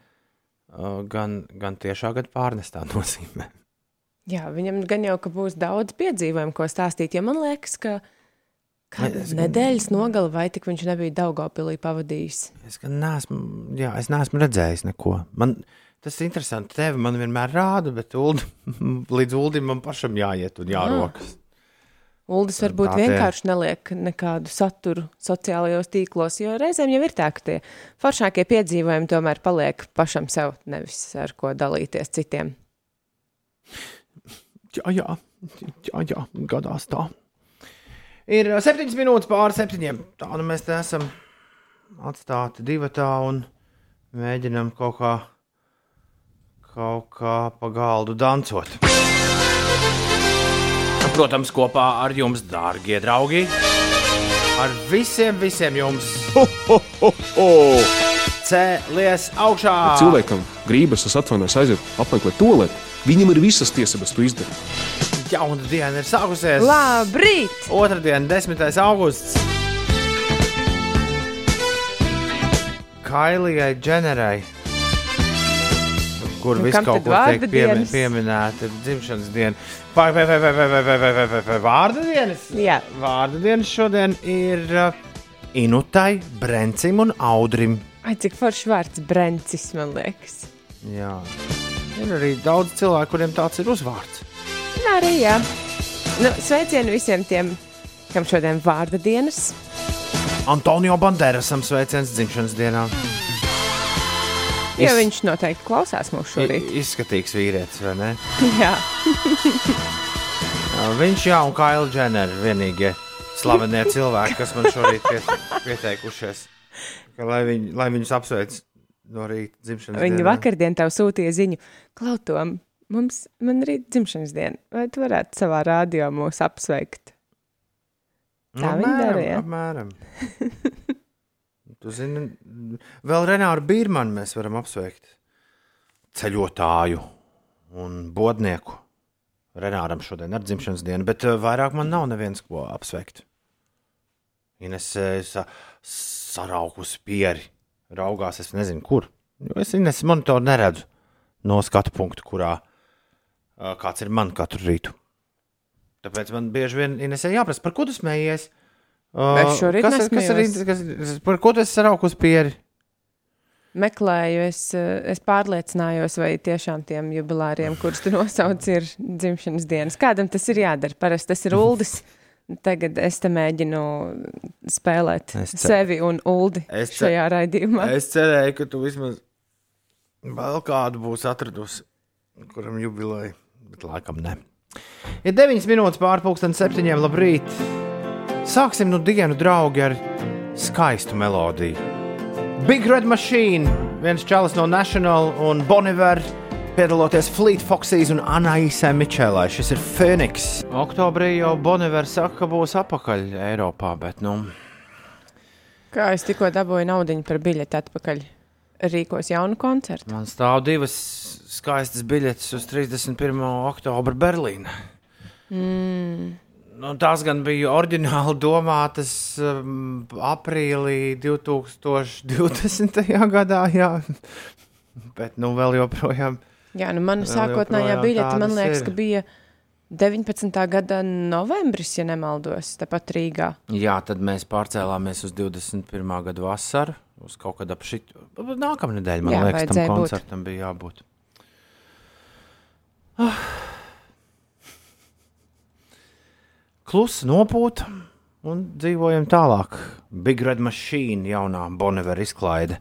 uh, gan, gan tiešā, gan pārnestā [LAUGHS] nozīmē. jā, viņam gan jau ka būs daudz piedzīvojumu, ko stāstīt. Ja man liekas, ka kāda Es- nedēļas nogala vai tik viņš nebija Daugopilī pavadījis. Es gan neesmu, jā, es neesmu redzējis neko. Man, tas ir interesanti. Tevi man vienmēr rāda, bet uldi, [LAUGHS] līdz uldim man pašam jāiet un jārokas. Uldis varbūt Tā vienkārši neliek nekādu saturu sociālajos tīklos, jo reizēm jau ir tā, ka tie foršākie piedzīvojumi tomēr paliek pašam sev, nevis ar ko dalīties citiem. Jā, jā, jā, jā gadās tā. Ir septiņas minūtes pāri septiņiem. Tā nu mēs te esam atstāti divi tā un mēģinam kaut kā, kaut kā pa galdu dancot. Protams, kopā ar jums, dārgie draugi, ar visiem, visiem jums cēlies augšā. Cilvēkam gribas, es atvainojos, aiziet apmeklēt to lietu. Viņam ir visas tiesības to izdarīt. Jauna diena ir sākusies. Labrīt! Otradien, 10. augusts. Kailijai Dženerai, kur Nu, viss kaut kur tiek piemi, dienas? pieminēta dzimšanas diena. Vai, vai, vai, vai, vai, vai, vai, vai, vai, vai, vai vārda dienas? Jā. Vārda dienas šodien ir uh, Inutai, Brencim un Audrim. Ai, cik foršs vārds Brencis, man liekas. Jā. Ir arī daudz cilvēku, kuriem tāds ir uzvārds. Jā, arī jā. Nu, sveicieni visiem tiem, kam šodien vārda dienas. Antonio Banderasam sveiciens dzimšanas dienā. Jo viņš noteikti klausās mūsu. I- Izskatīgs vīrietis, vai ne? [LAUGHS] Jā, Viņš jā, un Kaila Dženera vienīgie slavenie cilvēki, kas man šorīt pie, pieteikušies. Ka, lai, viņ, lai viņus apsveic no rīta dzimšanas Viņa dienā. vakardien tev sūtīja ziņu, Klautom, mums man rīt dzimšanas diena. Vai tu varētu savā rādio mūs apsveikt? Tā viņa apmēram, dara, jā? Apmēram. [LAUGHS] tu zini, vēl Renāru Bīrmanu mēs varam apsveikt. Ceļotāju un bodnieku. Renāram šodien ir dzimšanas diena, bet eh, vairāk man nav neviens, ko apsveikt. Ines eh, sa, saraukusi pieri, raugās, es nezinu, kur. Jo es Ines monitoru neredzu no skatu punkta, kurā kāds ir man katru rītu. Tāpēc man bieži vien Inesē jāprasa, par ko tu smējies? Uh, Es šorīt kas, ir- kas, ir, kas, par ko tu esi saraukusi pieri? meklēju, es, es pārliecinājos, vai tiešām tiem jubilāriem, kurus tu nosauc, ir dzimšanas dienas. Kādam tas ir jādara? Parasti tas ir Uldis. [LAUGHS] Tagad es te mēģinu spēlēt sevi un Uldi šajā raidījumā. Es cerēju, ka tu vismaz vēl kādu būsi atradusi, kuram jubileja, bet laikam ne. Ir 9 minūtes pārpusdienas septiņiem. Labrīt! Sāksim nu dienu, draugi, ar skaistu melodiju. Big Red Machine, viens čalis no National un Boniver. Piedaloties Fleet Foxes un Anaisai Mičēlai. Šis ir Phoenix. Oktobrī jau Boniver saka, ka būs apakaļ Eiropā, bet nu, Kā es tikko dabūju naudu par biļeti atpakaļ. Rīkos jaunu koncertu. Man stāv divas skaistas biļetes uz 31. oktobra Berlīnā. Mm. Nu, tās gan bija oriģināli domātas um, aprīlī 2020. [LAUGHS] gadā, jā. bet nu vēl joprojām. Jā, nu mana sākotnējā biļete, man liekas, ir. ka bija 19. gada novembris, ja nemaldos, tepat Rīgā. Jā, tad mēs pārcēlāmies uz 21. gada vasaru. Uz kaut kādu ap šit. Nākamā nedēļa, man Jā, liekas, tam vajadzēja būt. koncertam bija jābūt. [SIGHS] Ah. Klusa nopūta un dzīvojam tālāk. Big Red Machine, jaunā Bonavera izklaide.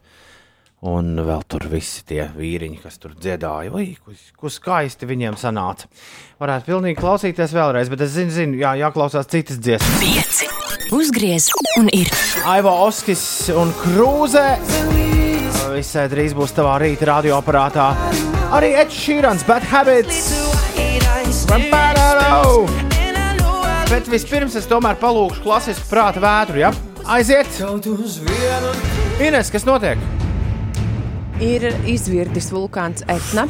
Un vēl tur visi tie vīriņi, kas tur dziedāja, vai ko skaisti viņiem sanāca. Varētu pilnīgi klausīties vēlreiz, bet es zinu, zinu jā, jāklausās citas dziesmas. Pieci. Uzgriez un ir. Aivo Oskis un Krūze. Visai drīz būs tavā rīta radioaparātā. Arī Edžers Šīrans, Bad Habits. Vampārā! Bet vispirms es tomēr palūkšu klasisku prāta vētru. Ja? Aiziet! Ines, kas notiek? Ir izvirdis vulkāns Etna.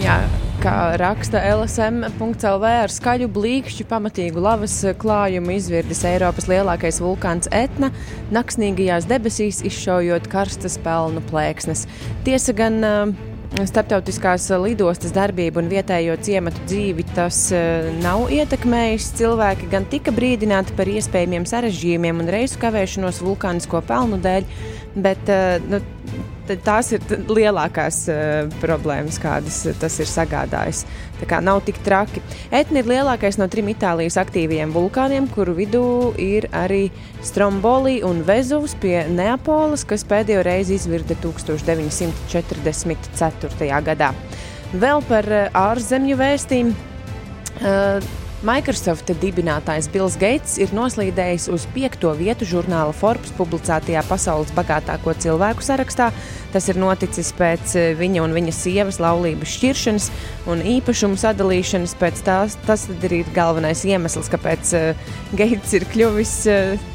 Jā, kā raksta LSM.CLV ar skaļu blīkšķu pamatīgu lavas klājumu izvirdis Eiropas lielākais vulkāns Etna, naksnīgajās debesīs izšaujot karstas pelnu plēksnes. Tiesa gan uh, Startautiskās lidostas darbību un vietējo ciematu dzīvi tas uh, nav ietekmējis. Cilvēki gan tika brīdināti par iespējamiem sarežģījumiem un reisu kavēšanos vulkānisko pelnu dēļ, bet uh, nu, t- tās ir lielākās uh, problēmas, kādas tas ir sagādājis. Tā kā nav tik traki. Etna ir lielākais no trim Itālijas aktīvajiem vulkāniem, kuru vidū ir arī Stromboli un Vezuvs pie Neapoles, kas pēdējo reizi izvirda 1944. gadā. Vēl par uh, ārzemju vēstījumu. Uh, Microsoft dibinātājs Bills Gates ir noslīdējis uz piekto vietu žurnāla Forbes publicētajā pasaules bagātāko cilvēku sarakstā. Tas ir noticis pēc eh, viņa un viņa sievas laulības šķiršanas un īpašumu sadalīšanas. Tās, tas ir galvenais iemesls, kāpēc uh, Gates ir kļuvis uh,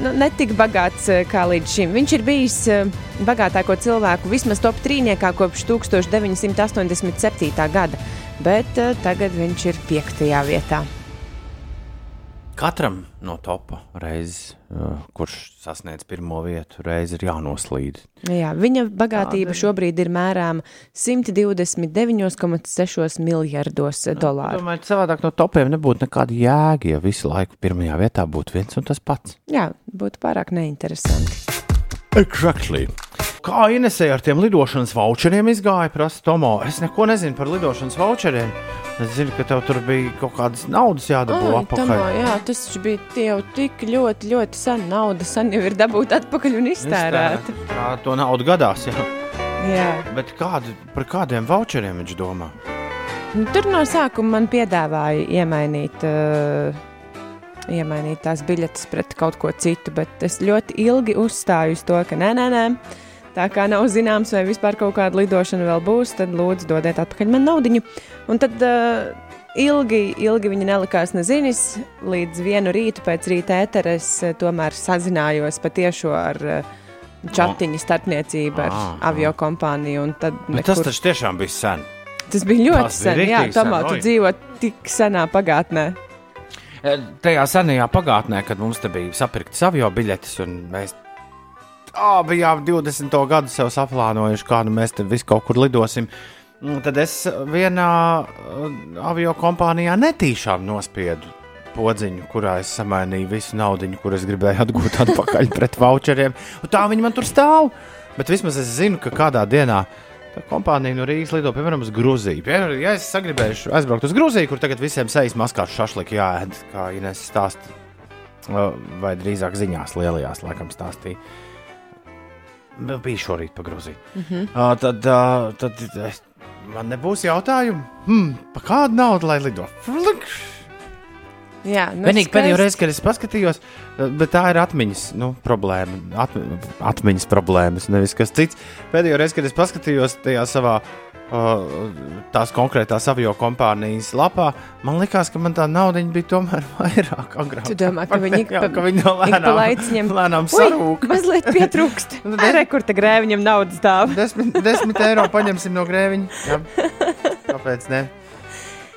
nu, netik bagāts eh, kā līdz šim. Viņš ir bijis eh, bagātāko cilvēku vismaz top trīniekā kopš 1987. gada, bet eh, tagad viņš ir piektajā vietā. Katram no topa reizes, uh, kurš sasniedz pirmo vietu, reiz ir jānoslīd. Jā, viņa bagātība šobrīd ir mērāma 129,6 miljardos dolāru. Domāju, savādāk no topiem nebūtu nekāda jēga, ja visu laiku pirmajā vietā būtu viens un tas pats. Jā, būtu pārāk neinteresanti. Exactly. Kā Inesē ar tiem lidošanas voucheriem izgāja, prasa Tomo. Es neko nezinu par lidošanas voucheriem. Es zinu, ka tev tur bija kaut kādas naudas jādabū Ai, atpakaļ. Tomo, jā, tas bija jau tik ļoti, ļoti sen. Nauda sen jau ir dabūta atpakaļ un iztērēta. Tā to naudu gadās, jā. Jā. Bet kādu, par kādiem voucheriem viņš domā? Nu, Tur no sākuma man piedāvāja iemainīt, uh, iemainīt tās biļetes pret kaut ko citu, bet es ļoti ilgi uzstāju uz to, ka nē, nē, nē. Tā kā nav zināms, vai vispār kaut kāda lidošana vēl būs, tad lūdzu dodiet atpakaļ man naudu. Un tad uh, ilgi, ilgi viņi nelikās nezinis. Līdz vienu rītu pēc rīta ētera es uh, tomēr sazinājos patiešo ar uh, čatiņu starpniecību ar Ah, avio kompāniju. Bet tas nekur- taču tiešām bija sen. Tas bija ļoti Tas bija sen. Jā, riktīgi sen, Tomā, tu dzīvo tik senā pagātnē. Tajā senajā pagātnē, kad mums te bija sapirktas avio biļetes, un mēs tā bijām 20. gadu sev saplānojuši, kā nu mēs te visu kaut kur lidosim. mm, Tad es vienā avio kompānijā netīšām nospiedu podziņu, kurā es samainīju visu naudu, kur es gribēju atgūt atpakaļ pret voucheriem. Un tā viņi man tur stāv. Bet vismaz es zinu, ka kādā dienā tā kompānija no Rīgas lido piemēram uz Grūziju. Piemēram, ja es sagribēšu aizbraukt uz Grūziju, kur tagad visiem sejas maskās šašliki jāēd, kā Ines stāsta, vai drīzāk ziņās lielajās, laikam stāstīja. Bija šorīt pa Grūziju. Mm -hmm. uh, tad, uh, tad man nebūs jautājumu, hmm, pa kādu naudu lai lido. Flik! Jā, nu, Vienīgi pēdējo skaisti. reizi, kad es paskatījos, uh, bet tā ir atmiņas nu, problēma. At, atmiņas problēmas, nevis kas cits. Pēdējo reizi, kad es paskatījos tajā savā. Tās konkrētās avio kompānijas lapā, man liekas, ka man tā nauda bija tomēr [LAUGHS] vairāk. Agrāk. Tu domā, ka viņi [LAUGHS] no ik pa lēnām, lēnām sarūk. Mazliet [LAUGHS] pietrūkst. Rekurta grēviņam naudas. Desmit, desmit eiro paņemsim no grēviņa. Jā. Kāpēc ne?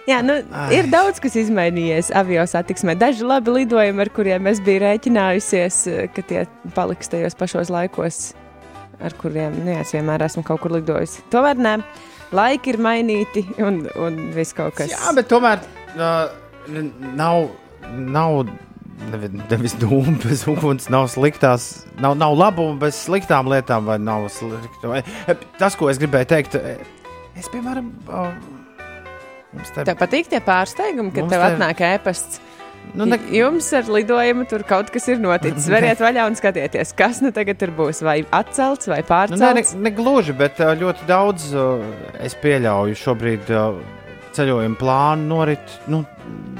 Jā, nu, ir daudz kas izmainījies avio satiksmē. Daži labi lidojumi, ar kuriem es biju rēķinājusies, ka tie paliks tajos pašos laikos, ar kuriem nu, jā, es vienmēr esmu kaut kur lidojusi. Tomēr nē, laiki ir mainīti un, un viss kaut kas Jā, bet tomēr uh, nav. nav nevi- Nevis dūmu [LAUGHS] bez uguns, nav sliktās, nav, nav labumu bez sliktām lietām, vai nav slikta. Vai, tas, ko es gribēju teikt, es, piemēram, uh, mums te, Tev patīk tie pārsteigumi, kad Mums tev te- atnāk ēpasts. nu, ne, Jums ar lidojumu tur kaut kas ir noticis. [LAUGHS] Veriet vaļā un skatieties, kas nu tagad būs. Vai atcelts, vai nu, ne, ne, pārcelts. ne gluži, bet uh, ļoti daudz uh, es pieļauju šobrīd uh, ceļojumu plānu norit. Nu,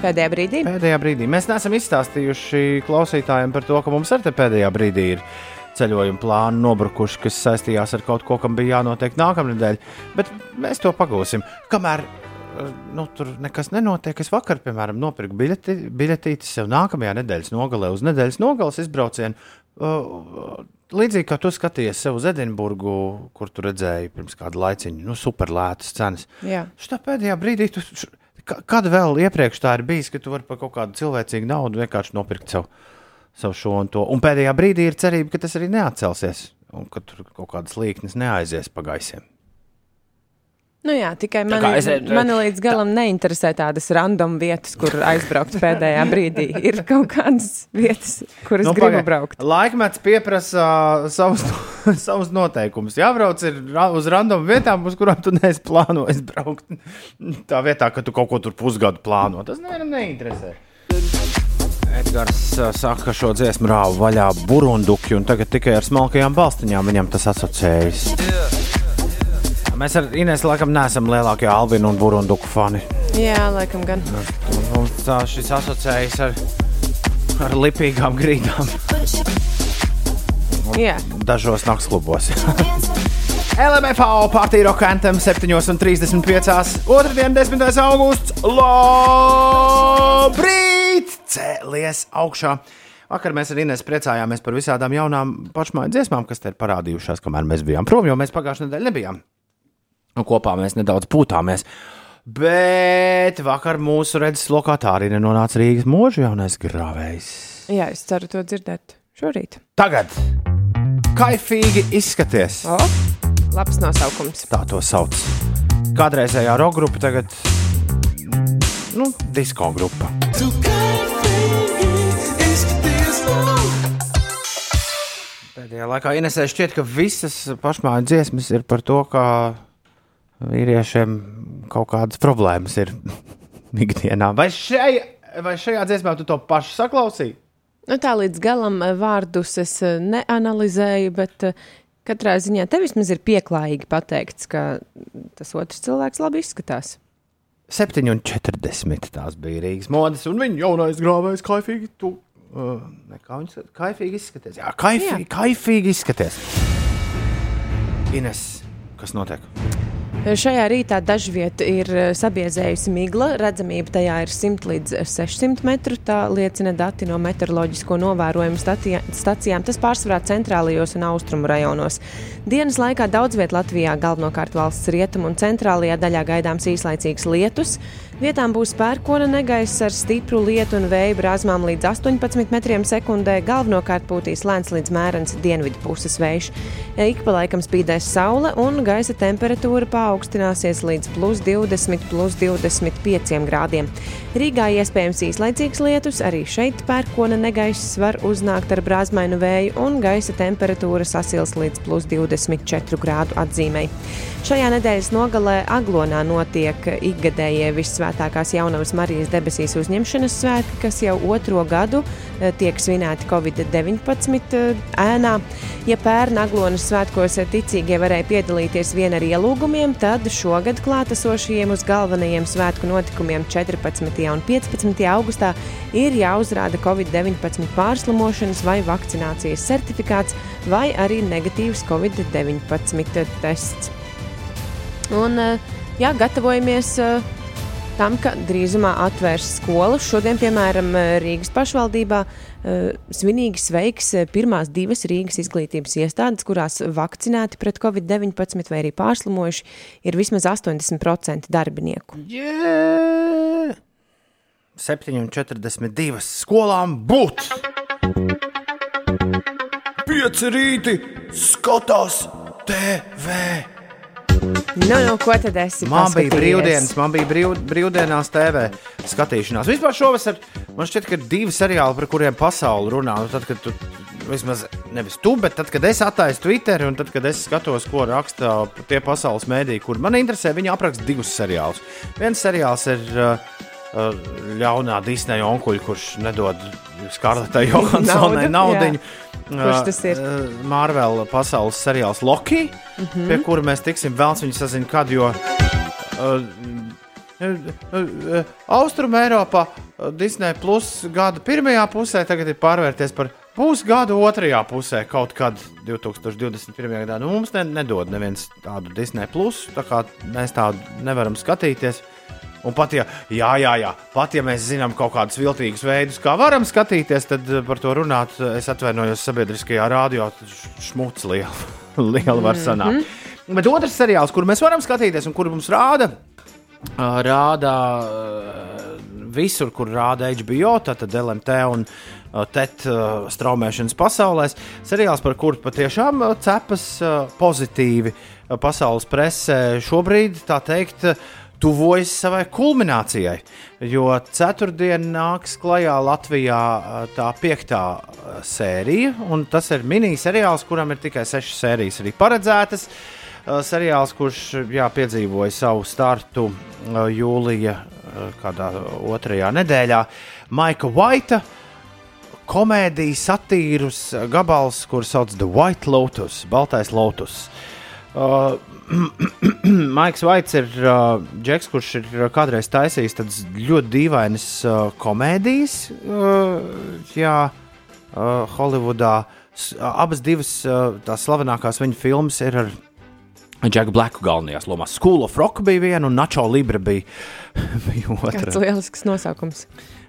Pēdējā brīdī. Pēdējā brīdī mēs neesam izstāstījuši klausītājiem par to, ka mums arī pēdējā brīdī ir ceļojuma plāni nobrukuši, kas saistījās ar kaut ko, kam bija jānotiek nākamnedēļ. Bet mēs to pagūsim. Kamēr nu, tur nekas nenotiek, es vakar, piemēram, nopirku biļeti, biļetīti sev nākamajā nedēļas nogalē uz nedēļas nogales izbraucienu. Uh, Līdzīgi kā tu skaties sev uz Edinburgu, kur tu redzēji pirms kāda laiciņa, nu, superlētas cenas. Šitā pēdējā brīdī, tu, kad vēl iepriekš tā ir bijis, ka tu vari par kaut kādu cilvēcīgu naudu vienkārši nopirkt sev, sev šo un to. Un pēdējā brīdī ir cerība, ka tas arī neatcelsies un ka tur kaut kādas līknes neaizies pa gaisiem. Nu jā, tikai kā mani, es- es, mani līdz galam neinteresē tādas random vietas, kur aizbraukt pēdējā brīdī. Ir kaut kādas vietas, kuras nu, gribu pagai- braukt. Laikmets pieprasa uh, savus, [LAUGHS] savus noteikumus. Jābrauc uz random vietām, uz kurām tu neesi plānojis braukt. Tā vietā, ka tu kaut ko tur pusgadu plāno. Tas nevienam neinteresē. Edgars uh, saka, ka šo dziesmu rāva vaļā burbuļsakti, un tagad tikai ar smalkajām balstiņām viņam tas asociējas. Mēs ar Inês laikam neesam lielākie Alvina un Burbuļsaktu fani. Jā, laikam gan. Mums tā šis asociējas ar, ar lipīgām grīdām Jā, dažos nakts klubos. [LAUGHS] LMFAO partija roka anthem 7,35. Otradien, 10. augusts. Labrīt! Cēlies augšā! Vakar mēs ar Inês priecājāmies par visādām jaunām pašmāju dziesmām, kas te ir parādījušās, kamēr mēs bijām prom, jo mēs pagājušajā nedēļā nebijām. Un kopā mēs nedaudz pūtāmies. Bet vakar mūsu redzes lokā tā arī nenonāca Rīgas mūža jaunais grāvējs. jā, es ceru to dzirdēt šorīt. Tagad kaifīgi izskaties! O, labs nosaukums. tā to sauc. Kādreizējā roka grupa, tagad nu, disko grupa. Pēdējā laikā Inesē šķiet, ka visas pašmāju dziesmas ir par to, ka vīriešiem kaut kādas problēmas ir [LAUGHS] ikdienā. Vai, šai, vai šajā dziesmā tu to pašu saklausīji? Nu, tā līdz galam eh, vārdus es eh, neanalizēju, bet eh, katrā ziņā te vismaz ir pieklājīgi pateikts, ka tas otrs cilvēks labi izskatās. 7,40 tās bija Rīgas modes, un viņa jaunais grāvējs kaifīgi. Tu, uh, ne, kā viņš kaifīgi izskaties. Jā, kaifīgi, Jā. kaifīgi izskaties. Ines, kas notiek? Šajā rītā dažviet ir eh, sabiezējusi migla. Redzamība tajā ir 100 līdz 600 metru. Tā liecina dati no meteoroloģisko novērojumu stacijām. Tas pārsvarā centrālajos un austrumu rajonos. Dienas laikā daudz vietā Latvijā, galvenokārt valsts rietumu un centrālajā daļā gaidāms īslaicīgs lietus. Vietām būs pērkona negaiss ar stipru lietu un vēju brāzmām līdz 18 metriem sekundē. Galvenokārt pūtīs lēns līdz mērens dienvidu puses vējš. Ik pa laikam spīdēs saule un gaisa temperatūra paaugstināsies līdz plus 20, plus 25 grādiem. Rīgā iespējams īslaicīgs lietus, arī šeit pērkona negaiss var uznākt ar brāzmainu vēju un gaisa temperatūra sasils līdz plus 24 grādu atzīmei. Šajā nedēļas nogalē Aglonā notiek ikgadējie Visvētākās jaunavas Marijas debesīs uzņemšanas svētki, kas jau otro gadu eh, tiek svinēti Covid-19 eh, ēnā. Ja pērn Aglonas svētkos ticīgie varēja piedalīties vien ar ielūgumiem, tad šogad klātesošajiem uz galvenajiem svētku notikumiem 14. un 15. augustā ir jāuzrāda Covid-19 pārslimošanas vai vakcinācijas certifikāts vai arī negatīvs Covid-19 tests. Un, eh, jā, gatavojamies eh, tam, ka drīzumā atvērs skolas. Šodien, piemēram, eh, Rīgas pašvaldībā svinīgi sveiks pirmās divas Rīgas izglītības iestādes, kurās vakcinēti pret covid-19 vai arī pārslimojuši ir vismaz 80% darbinieku. Yeah! 7,42 skolām būt! Pieci rīti skatās TV! Nu, nu, ko tad esi? Man bija brīvdienas, man bija brīv, brīvdienās TV skatīšanās. Vispār šovasar man šķiet, ka ir divi seriāli, par kuriem pasauli runā. Nu, tad, kad tu, vismaz nevis tu, bet tad, kad es attaisu Twitter un tad, kad es skatos, ko raksta tie pasaules mēdīji, kur man interesē, viņi apraksta divus seriālus. Viens seriāls ir uh, uh, ļaunā Disneja onkuļa, kurš nedod Skarletai [LAUGHS] Johansonai naudu. Kurš tas ir? Marvel pasaules seriāls Loki, mm -hmm. pie kura mēs tiksim vēl, viņu sazina, kad. Jo, uh, Austrumē Eiropā Disneja plus gada pirmajā pusē tagad ir pārvērties par pusgadu otrajā pusē, kaut kad 2021. gadā. Nu, mums ne, nedod neviens tādu Disneja plus, tā kā mēs tādu nevaram skatīties. Un pat ja, jā, jā, jā, pat ja mēs zinām kaut kādus viltīgus veidus, kā varam skatīties, tad eh, par to runāt es atvainojos sabiedriskajā rādio. Šmuts liela, [LAUGHS] liela var sanākt. Mm -hmm. Bet otrs seriāls, kur mēs varam skatīties un kur mums rāda, rāda visur, kur rāda HBO, tātad LMT un TET ā, straumēšanas pasaulēs. Seriāls, par kuru patiešām cepas pozitīvi pasaules presē šobrīd, tā teikt, tuvojas savai kulminācijai. Jo ceturtdien nāks klajā Latvijā tā piektā sērija, un tas ir mini-seriāls, kuram ir tikai sešas sērijas arī paredzētas. Seriāls, kurš jā, piedzīvoja savu startu ā, jūlija ā, kādā otrajā nedēļā, Maika Vaita. Komēdijas satīrus gabals, kurš sauc The White Lotus, Baltais Lotus. Uh, [CLEARS THROAT] Maiks Vaits ir uh, džeks, kurš ir uh, kādreiz taisījis tādas ļoti dīvainas uh, komēdijas. Uh, jā, uh, Holivudā. S, uh, abas divas uh, tās slavenākās viņa filmas ir ar Džeku Blacku galvenajās lomās. School of Rock bija viena, un Nacho Libre bija, [LAUGHS] bija otra. Kāds lielisks nosaukums.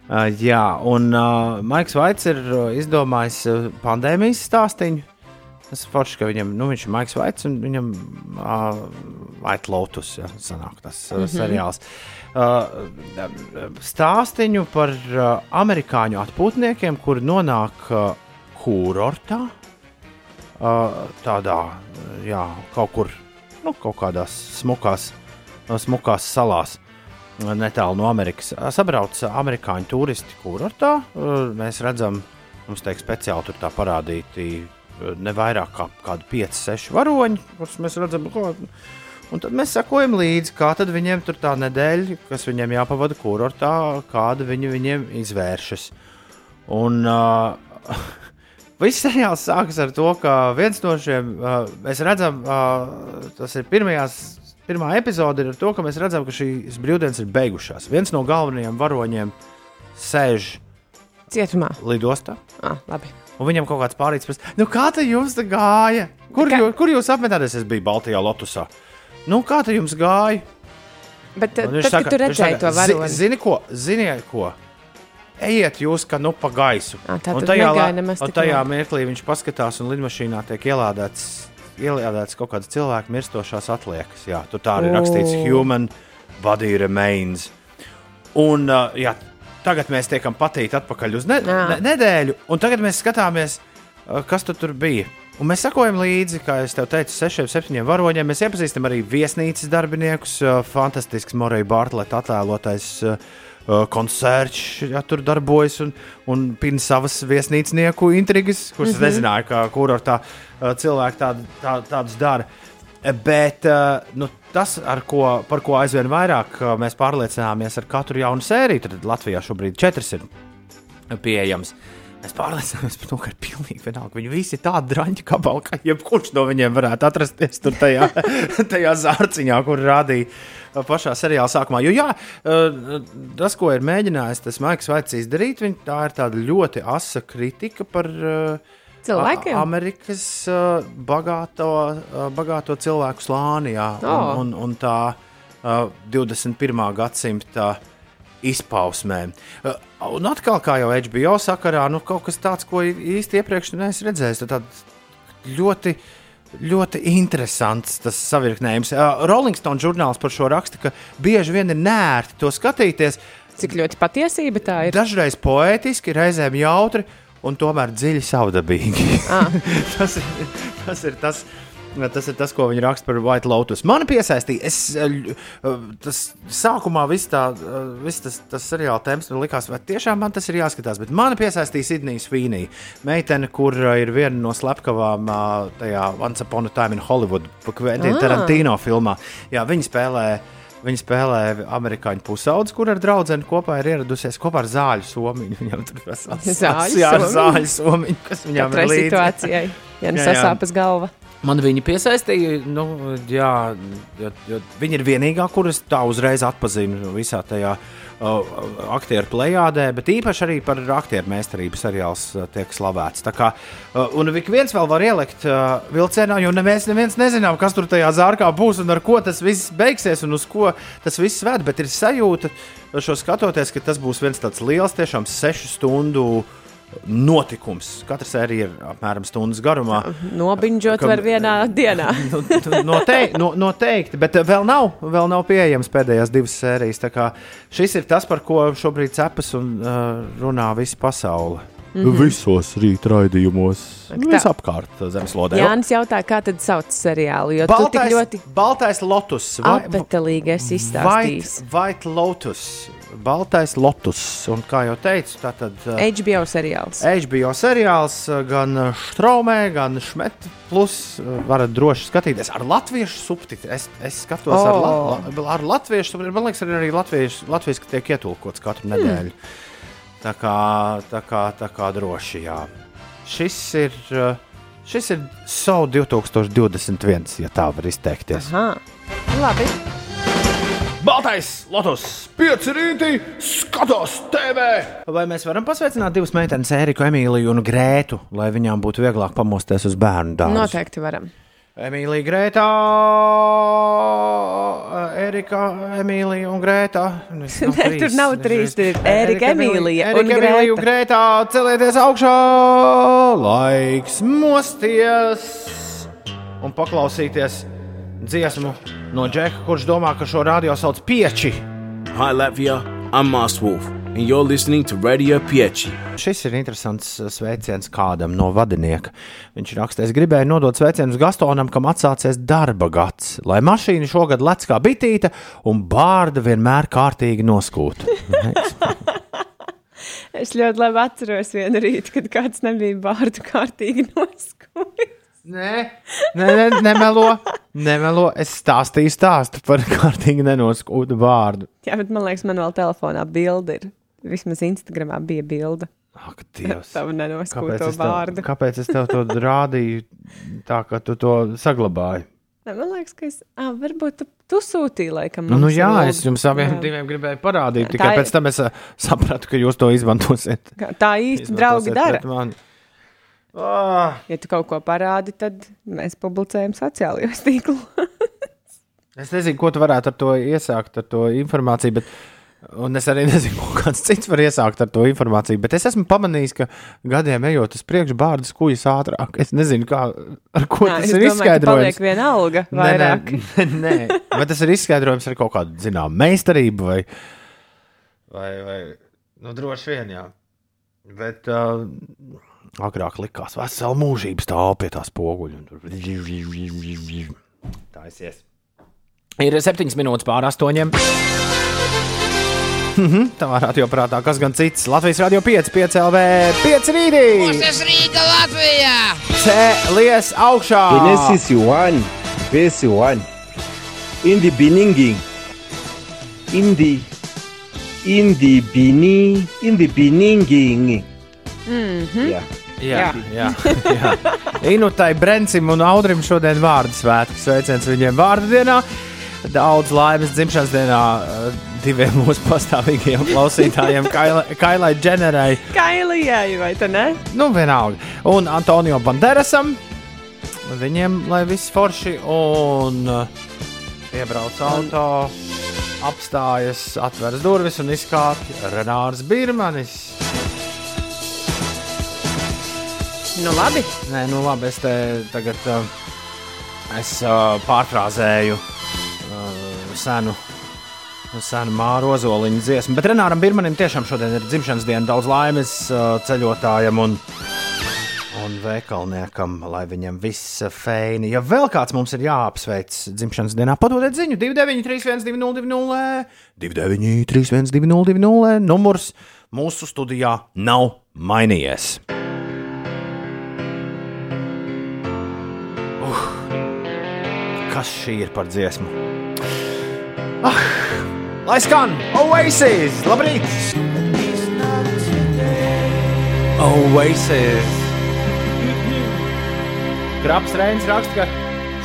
Uh, jā, un uh, Maiks Vaits ir uh, izdomājis uh, pandēmijas stāstīņu. Tas ir forši, ka viņam, nu, viņš ir Maiks Vaits un viņam uh, White Lotus, ja, sanāk tas mm -hmm. seriāls. Uh, stāstīņu par uh, amerikāņu atpūtniekiem, kuri nonāk uh, kurortā, uh, tādā, jā, kaut kur, nu, kaut kādās smukās, smukās salās netālu no Amerikas. Sabrauc amerikāņu turisti kurortā. Mēs redzam, mums tiek speciāli tur tā parādīti ne vairāk kā kādi 5, 6 varoņi, kurus mēs redzam. Ko, Un tad mēs sekojam līdzi, kā tad viņiem tur tā nedēļa, kas viņiem jāpavada kurortā, kāda viņi viņiem izvēršas. Un uh, [LAUGHS] viss seriāls sākas ar to, ka viens no šiem, uh, mēs redzam, uh, tas ir pirmajās, pirmā epizode, ir to, ka mēs redzam, ka šīs brīvdienas ir beigušās. Viens no galvenajiem varoņiem sēž Cietumā. lidostā. Ah, labi. Un viņam kaut kāds pārīts prasa, nu kā tā jums tā gāja? Kur, Kā- jū, kur jūs apmetāties? Es biju Baltijā Lotusā. Nu, kā tā jums gāja? Bet Un tad, viņš kad tu redzēji to "Zi- varoni, Zini, ko? Ziniet, ko? Ejiet jūs, ka nu pa gaisu. Ā, tā Un tad tajā, un tajā mirklī viņš paskatās, un lidmašīnā tiek ielādēts, ielādēts kaut kāds cilvēks mirstošās atliekas. Jā, tur tā arī rakstīts Human Body Remains. Un, uh, jā, tagad mēs tiekam patīti atpakaļ uz ne ne nedēļu, un tagad mēs skatāmies, uh, kas tu tur bija. Un mēs sekojam līdzi, kā jau teicu, sešiem, septiņiem varoņiem. Mēs iepazīstam arī viesnīcas darbiniekus. uh, Fantastisks Morija Bartleta attēlotais uh, koncerts, ja tur darbojas un, un pina savas viesnīcnieku intrigas, kuras mm -hmm. nezināju, ka kurortā cilvēki tād, tā, tādus dara. Bet uh, nu, tas, ko, par ko aizvien vairāk uh, mēs pārliecināmies ar katru jaunu sēriju, tad Latvijā šobrīd četras ir pieejams. Mēs pārliecināmies par to, ka ir pilnīgi vienalga. Viņi visi ir tādi drāņķi, kā ka jebkurš no viņiem varētu atrasties tur tajā, [LAUGHS] tajā zārciņā, kur rādīja uh, pašā seriāla sākumā. Jo jā, uh, tas, ko ir mēģinājis tas Maiks Vaits izdarīt, viņ, tā ir tāda ļoti asa kritika par uh, Cilvēkiem? Amerikas uh, bagāto, uh, bagāto cilvēku slāni, jā, Oh. un, un, un tā uh, 21. gadsimta izpausmēm. Uh, un atkal, kā jau HBO sakarā, nu, kaut kas tāds, ko īsti iepriekš neesmu redzējis. tad ļoti, ļoti interesants tas savirknējums. Uh, Rolling Stone žurnāls par šo raksta, ka bieži vien ir nērti to skatīties. Cik ļoti patiesība tā ir? Dažreiz poētiski, reizēm jautri un tomēr dziļi savdabīgi. Ah. [LAUGHS] tas, ir, tas ir tas. Tas ir tas, ko viņi raksta par White Lotus. Man piesaistīja, es, eh, tas sākumā viss tā, eh, viss tas, tas seriāla temps man likās, vai tiešām man tas ir jāskatās, bet man piesaistīja Sidnija Svīnija, meitene, kur eh, ir viena no slepkavām eh, tajā Once Upon a Time in Hollywood, Quentin Ah. Tarantino filmā. Jā, viņi spēlē. Viņa spēlē amerikāņu pusaudzes, kur ar draugu kopā ir ieradusies kopā ar zāļu somiņu. Viņam tur ir Zāļu jā, zāļu somiņu, kas viņam Katrai ir līdzi. situācijai, ja nu sasāpes galva. Man viņa piesaistīja, nu, jā, jo, jo viņa ir vienīgā, kuras tā uzreiz atpazinu visā tajā uh, aktieru plējādē, bet īpaši arī par aktieru meistarību seriāls uh, tiek slavēts. Tā kā, uh, un ik viens vēl var ielikt uh, vilcienā, jo neviens, neviens nezinām, kas tur tajā zārkā būs un ar ko tas viss beigsies un uz ko tas viss ved. Bet ir sajūta, šo skatoties, ka tas būs viens tāds liels, tiešām sešu stundu notikums. Katra sērija ir apmēram stundas garumā. Nobiņģot Kam- var vienā [LAUGHS] dienā. Nu, tu- notei, no, noteikti, bet eh, vēl nav, vēl nav pieejams pēdējās divas sērijas. Šis ir tas, par ko šobrīd cepas un uh, runā visa pasaule. Mm -hmm. Visos rīta raidījumos, visapkārt zemeslodē. Jānis jautā, kā tad sauc seriālu, jo tu tik Baltais, ļoti baltais lotus. vai- apetīlīgi esi White, izstāstījis. white lotus. Baltais lotus. Un kā jau teicu, tā tad. HBO seriāls. HBO seriāls uh, gan uh, Straumē, gan Šmet. Plus varat droši skatīties ar latviešu subtitriem. Es, es skatos oh. ar, la, la, ar latviešu subtitriem. Man liekas, arī latviešu, latviešu tiek ietulkots katru nedēļu. Tā kā, tā kā, tā kā droši, jā. Šis ir, uh, šis ir SAU 2021, ja tā var izteikties. Aha. Labi. Baltais lotus, pieci rītī, skatos TV! Vai mēs varam pasveicināt divas meitenes, Eriku, Emīliju un Grētu, lai viņām būtu vieglāk pamosties uz bērnu dārza? Noteikti varam. Emīlija, Grētā, Erika, Emīlija un Grētā. [LAUGHS] Nē, trīs, tur nav trīs, tur ir Erika, Erika, Emīlija. Un Erika, Emīlija un Grētā. Celieties augšā, laiks mosties un paklausīties dziesmu no Džeka, kurš domā, ka šo radio sauc pieči. Hi Latvia, I'm Moss Wolf, and you're listening to Radio Pieci. Šis ir interesants uh, sveiciens kādam no vadinieka. Viņš raksta, es gribēju nodot sveicienus Gastonam, kam atsācies darba gads, lai mašīna šogad lec kā bitīte un bārda vienmēr kārtīgi noskūta. [LAUGHS] Es ļoti labi atceros vienu rītu, kad kāds nebija vārdu kārtīgi noskūjis. Nē, nē, nē, nemelo, nemelo. Es stāstīju stāstu par kārtīgi nenoskūtu vārdu. Jā, bet man liekas, man vēl telefonā bilde ir. Vismaz Instagramā bija bilde. Ak, Dievs. Tavu Kāpēc nenoskūto es, tev, vārdu. kāpēc es tev to rādīju tā, ka tu to saglabāji? Nē, Man liekas, ka es. Ah, varbūt tu, tu sūtīji, laikam. Nu, nu mums jā, lūgu. es jums abiem diviem gribēju parādīt. Tikai ir- pēc tam es sapratu, ka jūs to izmantosiet. Tā īsti draugi Izmantosiet dara. pret mani. Ah, Ja tu kaut ko parādi, tad mēs publicējam sociālajos tīklos. [LAUGHS] es nezinu, ko tu varētu ar to iesākt, ar to informāciju. Bet... Un es arī nezinu, ko [LAUGHS] kāds cits var iesākt ar to informāciju. Bet es esmu pamanījis, ka gadiem ejot uz priekšu, bārdas kuģis ātrāk. Es nezinu, kā, ar ko Nā, tas ir domāju, ka izskaidrojams. paliek viena alga vairāk. Nē, nē, nē. Vai tas ir izskaidrojams ar kaut kādu zināmu meistarību vai, vai, vai nu, droši vien, jā. Bet, uh, agrāk likās, vesela mūžība stāv pie tās poguļa. un tur Taisies. Ir septiņas minūtes pār astoņiem. Mhm, Tā varētu jau prātā, kas gan cits. Latvijas radio 5, 5 LV, 5 rītī! Tas Rīga Latvijā! Cēlies augšā! Genesis 1, verse 1. In the beginning, in the, in the beginning, in the beginning. Jā. Jā, jā, jā. Inutai Brencim un Audrim šodien vārdu svētki. Sveiciens viņiem vārdu dienā. Daudz laimes dzimšanas dienā diviem [LAUGHS] mūsu pastāvīgajiem klausītājiem, Kailai- Dženerai. Kailijai, vai te ne? Nu, vienalga. Un Antonio Banderasam. Viņiem, lai viss forši un uh, iebrauc auto, apstājas, atveras durvis un izkāpj Renārs Birmanis. Nu, labi. Nē, nu labi, es te tagad uh, es, uh, pārfrāzēju senu. Senu māru ozoliņu dziesmu, bet Renāram Birmanim tiešām šodien ir dzimšanas diena. Daudz laimes uh, ceļotājam un, un veikalniekam, lai viņam viss feini. Ja vēl kāds mums ir jāapsveic dzimšanas dienā, padodiet ziņu 293, 202, 293, 202, numurs mūsu studijā nav mainījies. Kas šī ir par dziesmu? Ah, lai skan! Oasis! Labrīt! Oasis! Kraps Reins raksta, ka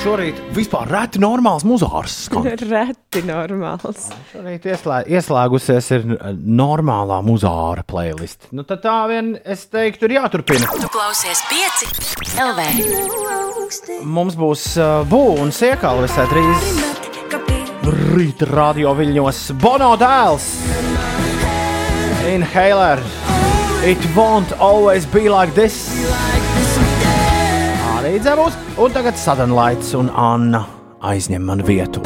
šorīt vispār reti normāls muzārs. [LAUGHS] Reti normāls. Šorīt ieslē, ieslēgusies ir normālā muzāra playlist. Nu, tad tā vien es teiktu, ir jāturpina. Tu klausies pieci LV. Mums būs uh, būvniecība un sēkala visai drīz. Rīta radio viļņos Bono dēls. Inhaler. It won't always be like this. Arī dzēvos. Un tagad Sadanlaits un Anna aizņem man vietu.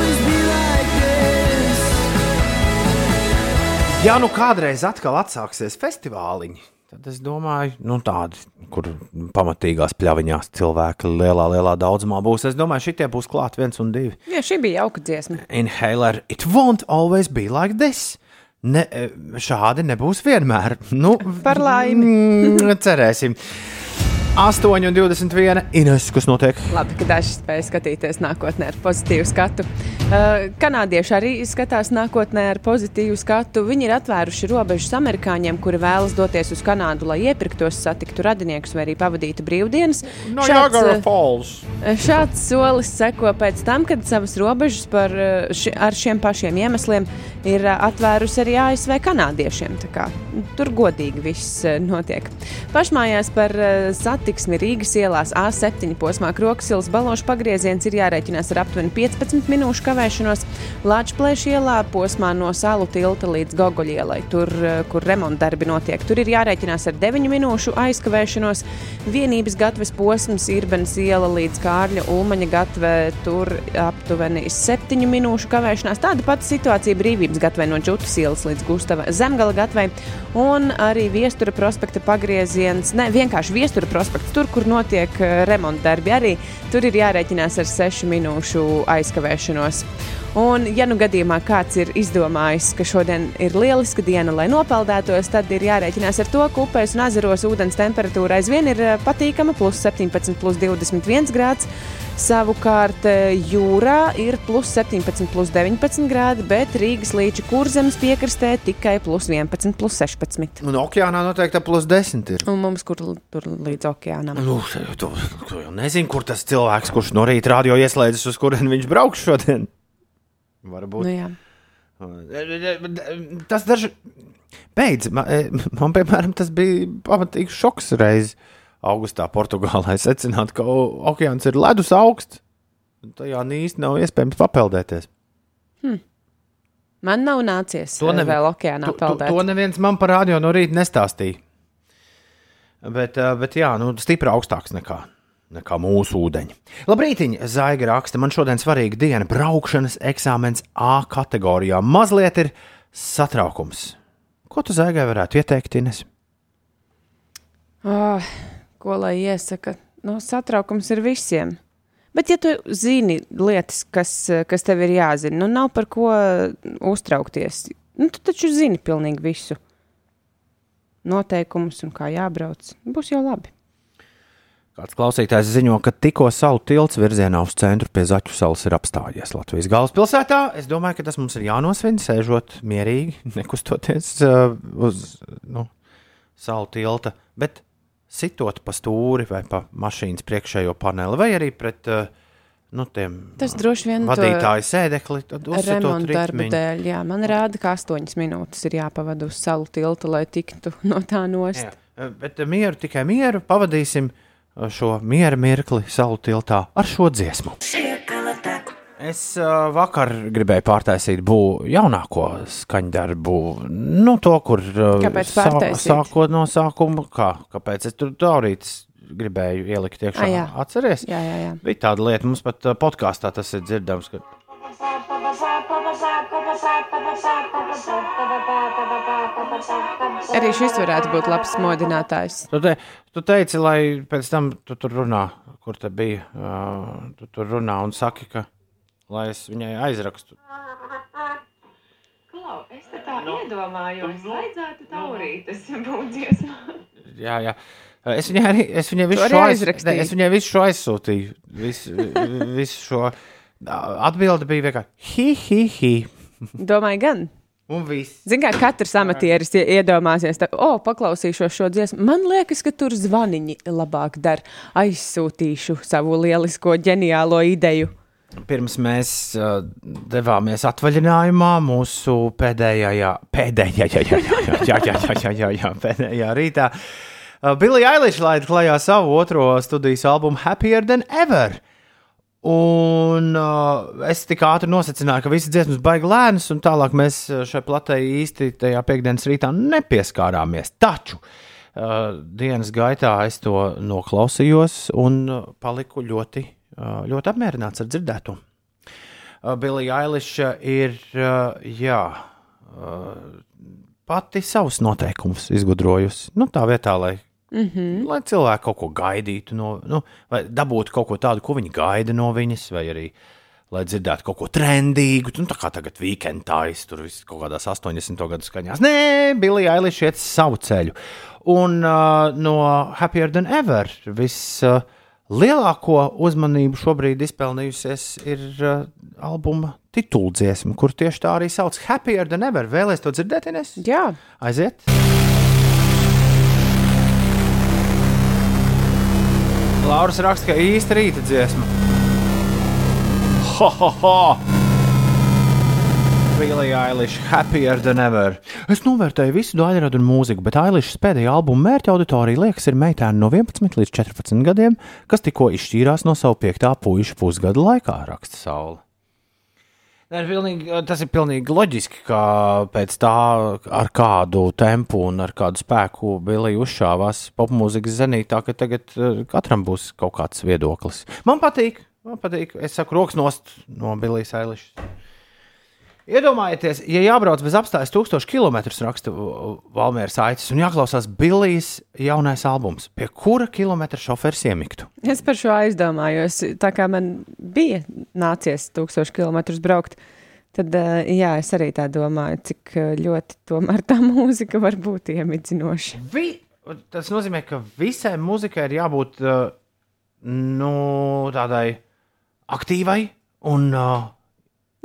Ja nu kādreiz atkal atsāksies festivāliņi, tad es domāju, nu tādi, kur pamatīgās pļaviņās cilvēki lielā, lielā daudzumā būs. Es domāju, šitie būs klāt viens un divi. Jā, šī bija jauka dziesma. Inhaler, it won't always be like this. Ne, šādi nebūs vienmēr. Nu, Par laimi. [LAUGHS] cerēsim. 8,21. Ines, kas notiek? Labi, ka daži spēj skatīties nākotnē ar pozitīvu skatu. Uh, kanādieši arī skatās nākotnē ar pozitīvu skatu. Viņi ir atvēruši robežas amerikāņiem, kuri vēlas doties uz Kanādu, lai iepirktos, satiktu radiniekus vai arī pavadītu brīvdienas. No Šāds, Jagara uh, Falls. Šāds solis seko pēc tam, kad savas robežas par, uh, ši, ar šiem pašiem iemesliem ir uh, atvērusi arī ASV kanādiešiem. Tā kā, Tur godīgi viss notiek. Pašmājās par uh, satiksmi Rīgas ielās A7 posmā Kroksilas balošu pagrieziens ir jārēķinās ar aptuveni 15 minūšu kavēšanos. Lāčplēša ielā posmā no Salu tilta līdz Gogoļielai, tur, uh, kur remontdarbi notiek. Tur ir jārēķinās ar 9 minūšu aizkavēšanos. Vienības gatavs posms Irbenas iela līdz Kārļa Ulmaņa gatavē, tur aptuveni 7 minūšu kavēšanās. Tāda pati situācija brīvības gatavē no Džutas ielas līdz Gustava Zemgala gatavē. Un arī viestura prospekta pagrieziens, ne vienkārši viestura prospekts, tur, kur notiek eh, remontdarbi, arī tur ir jārēķinās ar 6 minūšu aizkavēšanos. Un, ja nu gadījumā kāds ir izdomājis, ka šodien ir lieliska diena, lai nopeldētos, tad ir jārēķinās ar to, ka upēs un ezeros ūdens temperatūra aizvien ir eh, patīkama, plus 17, plus 21 grāds. Savukārt eh, jūrā ir plus 17, plus 19 grādi, bet Rīgas līča kurzemes piekrastē tikai plus 11, plus 16. Un okeānā noteikti plus 10 ir. Un mums kur tur līdz okeānam. Nu, tu, tu jau nezini, kur tas cilvēks, kurš no rīta radio ieslēdzas, uz kurien viņš brauks šodien. Varbūt. Nu, jā. Tas daži beidz. Man, man, piemēram, tas bija pamatīgs šoks reiz augustā Portugālē. [LAUGHS] Secināt, ka okeāns ir ledus augsts. Tajā īsti nav iespējams papeldēties. Man nav nācies To to nevi- vēl okeānā To, to, peldēt. to neviens man par radio no rīta nestāstīja. Bet, eh, bet jā, nu, stipri augstāks nekā, nekā mūsu ūdeņi. Labrīt, Zaiga raksta, man šodien svarīga diena. Braukšanas eksāmens A kategorijā. Mazliet ir satraukums. Ko tu Zaigai varētu ieteikt, Ines? Oh, ko lai iesaka? Nu, satraukums ir visiem. Bet, ja tu zini lietas, kas, kas tev ir jāzina, nu nav par ko uztraukties. Nu, tu taču zini pilnīgi visu. Noteikumus un kā jābrauc. Būs jau labi. Kāds klausītājs ziņo, ka tikko salu tilts virzienā uz centru pie Zaķu salas ir apstājies Latvijas galvaspilsētā. Es domāju, ka tas mums ir jānosvin, sēžot mierīgi, [LAUGHS] nekustoties uh, uz nu, salu tilta, bet sitot pa stūri vai pa mašīnas priekšējo paneli vai arī pret uh, nu, tiem Tas droši vien to vadītāju sēdekli. Remonta darba dēļ. Jā, man rāda, ka astoņas minūtes ir jāpavada uz salu tiltu, lai tiktu [LAUGHS] no tā nost. Jā, uh, bet uh, mieru, tikai mieru pavadīsim šo miera mirkli salu tiltā ar šo dziesmu. Es uh, vakar gribēju pārtaisīt būvu jaunāko skaņdarbu, nu, to, kur uh, pārtaisīt? sākot no sākuma, kā, kāpēc es tur taurītis gribēju ielikt iekšā. Ah, jā. Atceries? Jā, jā, jā. Bija tāda lieta, mums pat uh, podkāstā tas ir dzirdams, ka Arī šis varētu būt labs modinātājs. tu, te, tu teici, lai pēc tam tu tur runā, kur te bija, uh, tu tur runā un saki, ka, lai es viņai aizrakstu. Klau, es te tā nu, iedomājos, vajadzētu taurītes būt dziesmā. [LAUGHS] Jā, jā. Es viņai arī es viņai visu, šo, aiz, aizrakstīji? ne, es viņai visu šo aizsūtīju. Visu, [LAUGHS] visu šo atbildi bija vienkārši hi, hi, hi. [LAUGHS] Domāju, gan. Un viss. Ziniet, kā katrs amatieris ie- iedomāsies, tā, o, paklausīšos šo dziesmu. Man liekas, ka tur zvaniņi labāk der. Aizsūtīšu savu lielisko, ģeniālo ideju. Pirms mēs uh, devāmies atvaļinājumā, mūsu pēdējā, pēdējā, jā, jā, jā, jā, jā, jā, jā, jā, jā, pēdējā rītā, uh, Billy Eilish laida klajā savu otro studijas albumu Happier Than Ever. Un uh, es tik ātri nosacīju, ka visas dziesmas baigs lēnas, un tālāk mēs uh, šai platē īsti tajā piekdienas rītā nepieskārāmies. Taču uh, dienas gaitā es to noklausījos un uh, paliku ļoti, ļoti apmierināts ar dzirdēto. Uh, Billy Eilish ir uh, jā, pati savus noteikumus izgudrojusi. Nu, tā vietā, lai Mm -hmm. Lai cilvēki kaut ko gaidītu, no, nu, vai dabūtu kaut ko tādu, ko viņi gaida no viņas, vai arī lai dzirdētu kaut ko trendīgu. Nu, tā kā tagad weekendājas, tur viss kaut kādās 80. gadu skaņās. Nē, Billy Eilish iet savu ceļu. Un uh, no Happier Than Ever viss. Uh, Lielāko uzmanību šobrīd izpelnījusies ir uh, albuma tituldziesma, kur tieši tā arī sauc Happier Than Ever. Vēlēs to dzirdēt, Ines? Jā, Aiziet! Lauris raksta, ka īsta rīta dziesma. Ho, ho, ho! Billy Eilish, happier than ever. Es novērtēju visu daļradu un mūziku, bet Eilishas pēdējā albuma mērķa auditorija liekas ir meitēni no 11 līdz 14 gadiem, kas tikko izšķīrās no savu piektā puiša pusgada laikā, raksta Saula. Ir pilnīgi, tas ir pilnīgi loģiski, ka pēc tā ar kādu tempu un ar kādu spēku Billy uzšāvās popmūzikas zenītā, ka tagad eh, katram būs kaut kāds viedoklis. Man patīk, man patīk. Es saku, rokas nost no Billijas Eilišas. Iedomājieties, ja jābrauc bez apstājas 1000 km, raksta Valmērs Aicis, un jāklausās Billijas jaunais albums, pie kura kilometra šofērs iemiktu. es par šo aizdomājos. Tā kā man bija nācies tūkstoši kilometrus braukt, tad eh, jā, es arī tā domāju, cik eh, ļoti tomēr tā [LAUGHS] mūzika var būt iemidzinoša. Vi, tas nozīmē, ka visai muzikai ir jābūt uh, nu, tādai aktīvai un uh,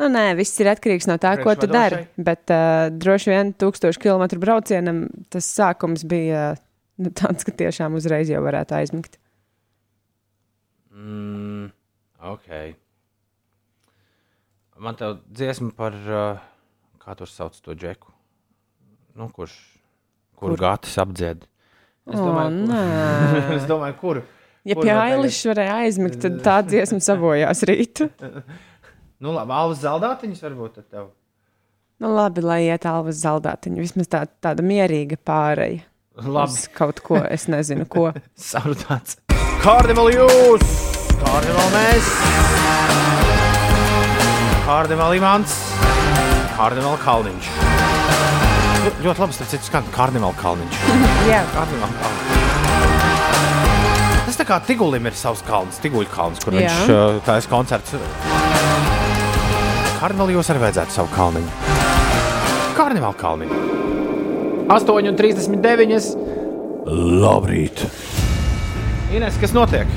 Nu, nē, viss ir atkarīgs no tā, ko tu dari. Bet uh, droši vien tūkstošu kilometru braucienam tas sākums bija uh, nu, tāds, ka tiešām uzreiz jau varētu aizmigt. Mm, ok. Man te dziesma par, uh, kā tur sauc to džeku, nu, kurš, kur, Kur? gātas apdzied. Es O, domāju, kur, [LAUGHS] es domāju, kur. Ja Kur pie? Ailišas varēja aizmigt, tad tā dziesma sabojās rītu. [LAUGHS] Nu, labi, Alvas Zaldātiņas varbūt tad tev. Nu, labi, lai iet alvas zaldātiņa. Vismaz tā, tāda mierīga pāreja. Labi, Uz kaut ko, es nezinu, ko. [LAUGHS] sarunāts. Kārdival jūs! Kārdival mēs! Kārdival Imants! Kārdival Kalniņš! Ļoti- Ļoti labi, starp citu, skan Kārdival Kalniņš. [LAUGHS] Jā, Kārdival Kalniņš. tā kā Tigulim ir savs kalns, Tiguļa kalns, kur Jā. viņš taisa koncerts. Karnavalos arī vajadzētu savu kalniņu. Karnevāla kalniņu. 8,39. Labrīt! Ines, kas notiek?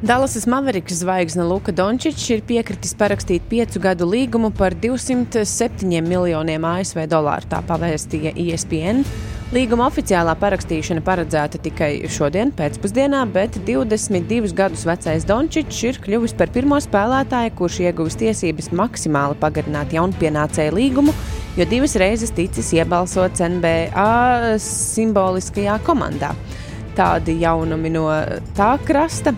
Dallasas Maveriks zvaigzne Luka Dončičs ir piekritis parakstīt piecu gadu līgumu par 207 miljoniem ASV dolāru. Tā pavēstīja ESPN. Līguma oficiālā parakstīšana paredzēta tikai šodien, pēcpusdienā, bet 22 gadus vecais Dončičs ir kļuvis par pirmo spēlētāju, kurš ieguvis tiesības maksimāli pagarināt jaunpienācēju līgumu, jo divas reizes ticis iebalsots NBA simboliskajā komandā. Tādi jaunumi no tā krasta.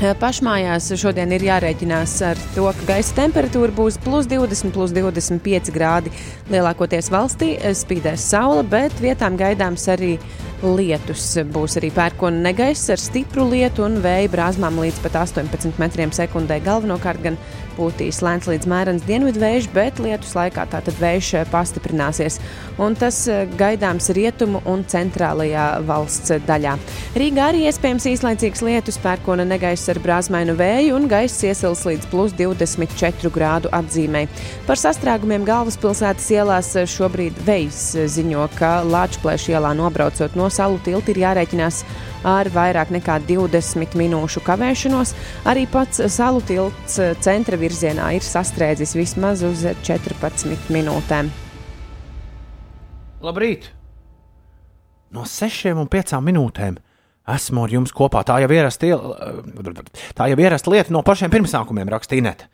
Pašmājās šodien ir jārēķinās ar to, ka gaisa temperatūra būs plus 20, plus 25 grādi. Lielākoties valstī spīdēs saule, bet vietām gaidāms arī lietus. Būs arī pērkona negaiss ar stipru lietu un vēja brāzmām līdz pat 18 metriem sekundē. Galvenokārt gan pūtīs lēns līdz mērens dienvidu vējš, bet lietus laikā tātad vējš eh, pastiprināsies. Un tas eh, gaidāms rietumu un centrālajā valsts daļā. Rīgā arī iespējams īslaicīgs lietus, pērkona negaiss ar brāzmainu vēju un gaiss iesils līdz plus 24 grādu atzīmē. Par sastrēgumiem galvaspilsētas ielās šobrīd vējs ziņo, ka Lāčplēša ielā nobraucot no salu tilta ir jārēķinās ar vairāk nekā 20 minūšu kavēšanos. Arī pats salu tilts centra virzienā ir sastrēdzis vismaz uz 14 minūtēm. Labrīt! No 6 un 5 minūtēm esmu ar jums kopā. Tā jau ierasta tā jau ierasta lieta no pašiem pirmsākumiem, rakstīja Inês.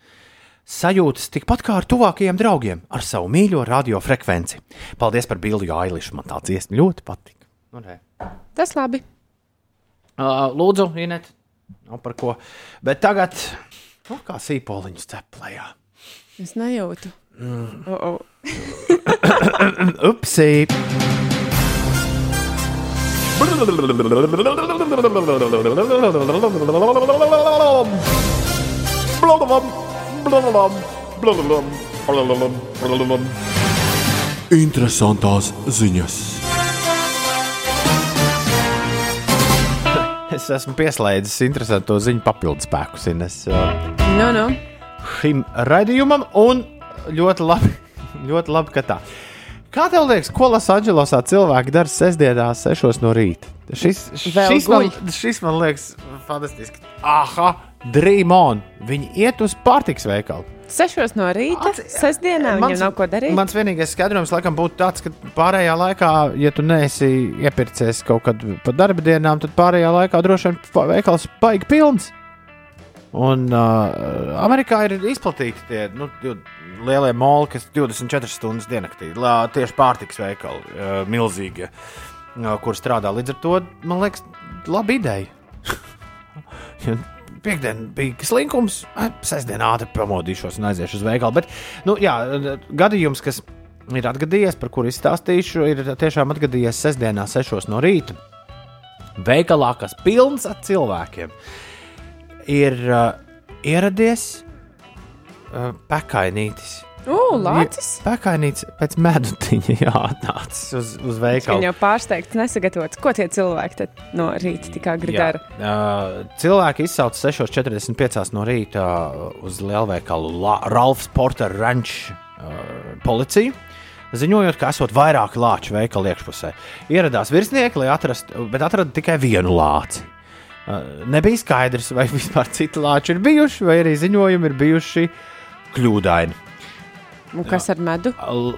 Sajūtas tikpat kā ar tuvākajiem draugiem, ar savu mīļo radiofrekvenci. Paldies par bildi, Ailiša. Man tā dziesma ļoti patīk. Nu. Tas labi. Uh, lūdzu, Inet, nav par ko. Bet tagad, nu, kā sīpoliņš ceplējā. Es nejūtu. Mm. Oh, oh. [COUGHS] Upsi! Interesantās ziņas. Es esmu pieslēdzis interesantu ziņu papildus spēkus Ines, uh, Nu, nu. šim raidījumam, un ļoti labi, [LAUGHS] ļoti labi ka tā. Kā tev liekas, ko Losandželosā cilvēki dara sestdienās, 6 no rīta? Šis, šis, man, šis man liekas fantastiski. Aha, dream on! Viņi iet uz pārtiks veikalu. Sešos no rīta, Atci- sestdienā viņam nav ko darīt. Mans vienīgais skaidrojums laikam būtu tāds, ka pārējā laikā, ja tu neesi iepircies kaut kad pa darba dienām, tad pārējā laikā droši vien veikals baigi pilns. Un uh, Amerikā ir izplatīti tie nu, lielie moli, kas 24 stundas diennaktī, lā, tieši pārtiks veikali, uh, milzīgie, uh, kur strādā. Līdz ar to man liekas, laba ideja. [LAUGHS] Ja Piektdiena bija slinkums, eh, sestdienā ātri pamodīšos un aiziešu uz veikalu. Bet, nu, jā, gadījums, kas ir atgadījies, par kuru izstāstīšu, ir tiešām atgadījies sestdienā, 6 no rīta. Veikalā, kas pilns ar cilvēkiem, ir uh, ieradies uh, pekainītis. Lācis. Pekainītis pēc medutiņa, jā, atnācis uz, uz Viņa veikalu. jau pārsteigts, nesagatavots. Ko tie cilvēki tad no rīta tik agri Jā. dara? Uh, cilvēki izsauca 6,45 no rīta uz lielveikalu La Ralfs Porter Ranch uh, policiju. Ziņojot, ka esot vairāki lāči veikala iekšpusē. Ieradās virsnieki, lai atrastu, bet atrada tikai vienu lāci. Uh, nebija skaidrs, vai [LAUGHS] vispār citi lāči ir bijuši, vai arī ziņojumi ir bijuši kļūdaini. Un kas ar medu?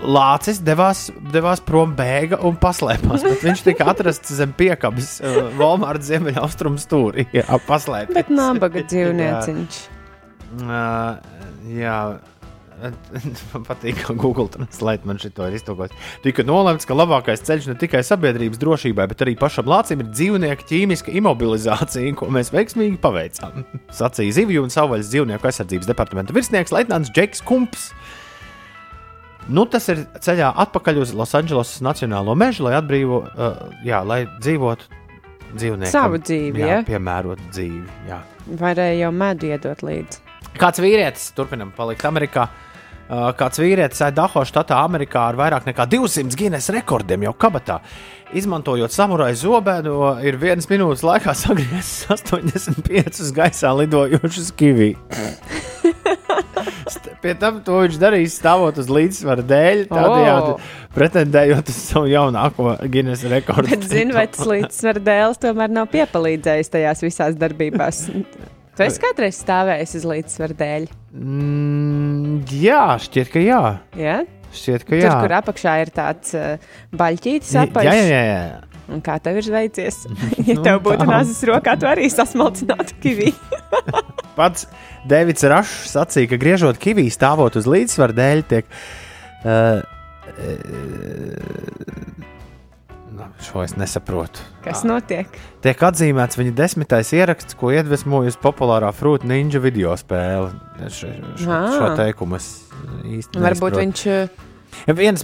Lācis devās, devās prom, bēga un paslēpās. Viņš tika atrasts zem piekabes uh, Walmart ziemeļaustrumu stūrī. Jā, paslēpts. Bet nabaga [LAUGHS] dzīvnieciņš. Uh, jā. Man patīk, ka Google Translate man šito ir iztūkojis. Tika nolemts, ka labākais ceļš ne tikai sabiedrības drošībai, bet arī pašam lācim ir dzīvnieku ķīmiska imobilizācija, ko mēs veiksmīgi paveicām. Sacīja Zivju un savvaļas dzīvnieku aizsardzības departamenta virsnieks Leitnants Džeks Kumps. Nu, tas ir ceļā atpakaļ uz Losandželosas Nacionālo mežu, lai atbrīvo, uh, jā, lai dzīvotu dzīvnieku. Savu dzīvi, jā, ja? piemērot dzīvi. Jā. Varēja jau medu iedot līdzi. Kāds vīrietis, turpinam, palikt Amerikā, Uh, Kāds vīrietis Idaho štatā, Amerikā ar vairāk nekā 200 Guinness rekordiem jau kabatā. Izmantojot samuraju zobenu, ir vienas minūtes laikā [LAUGHS] sagriezis 85 gaisā lidojošus kivī. [LAUGHS] Pie tam to viņš darīs stāvot uz līdzsvara dēļ, tādējādi O. pretendējot uz savu jaunāko Guinness rekordu. Bet, zinu, vai tas līdzsvara dēls tomēr nav piepalīdzējis tajās visās darbībās. Tu esi kādreiz stāvējis uz līdzsvara dēļ. Mm, jā, šķiet, ka jā. Ja? Šķiet, ka Tur, jā. kur apakšā ir tāds uh, baļķītis jā, apaļš. jā, jā, jā. Un kā tev ir veicies? [LAUGHS] ja Nu, tev būtu nāzes rokā, tu arī sasmalcinātu kivī. [LAUGHS] Pats Deivids Rašs sacīja, ka griežot kivī stāvot uz līdzsvaru dēļ, tiek. Uh, uh, šo es nesaprotu. Kas notiek? Tiek atzīmēts viņa desmitais ieraksts, ko iedvesmojusi populārā Fruit Ninja video spēle. Šo, šo, šo teikumu es īsti Varbūt nesaprotu. viņš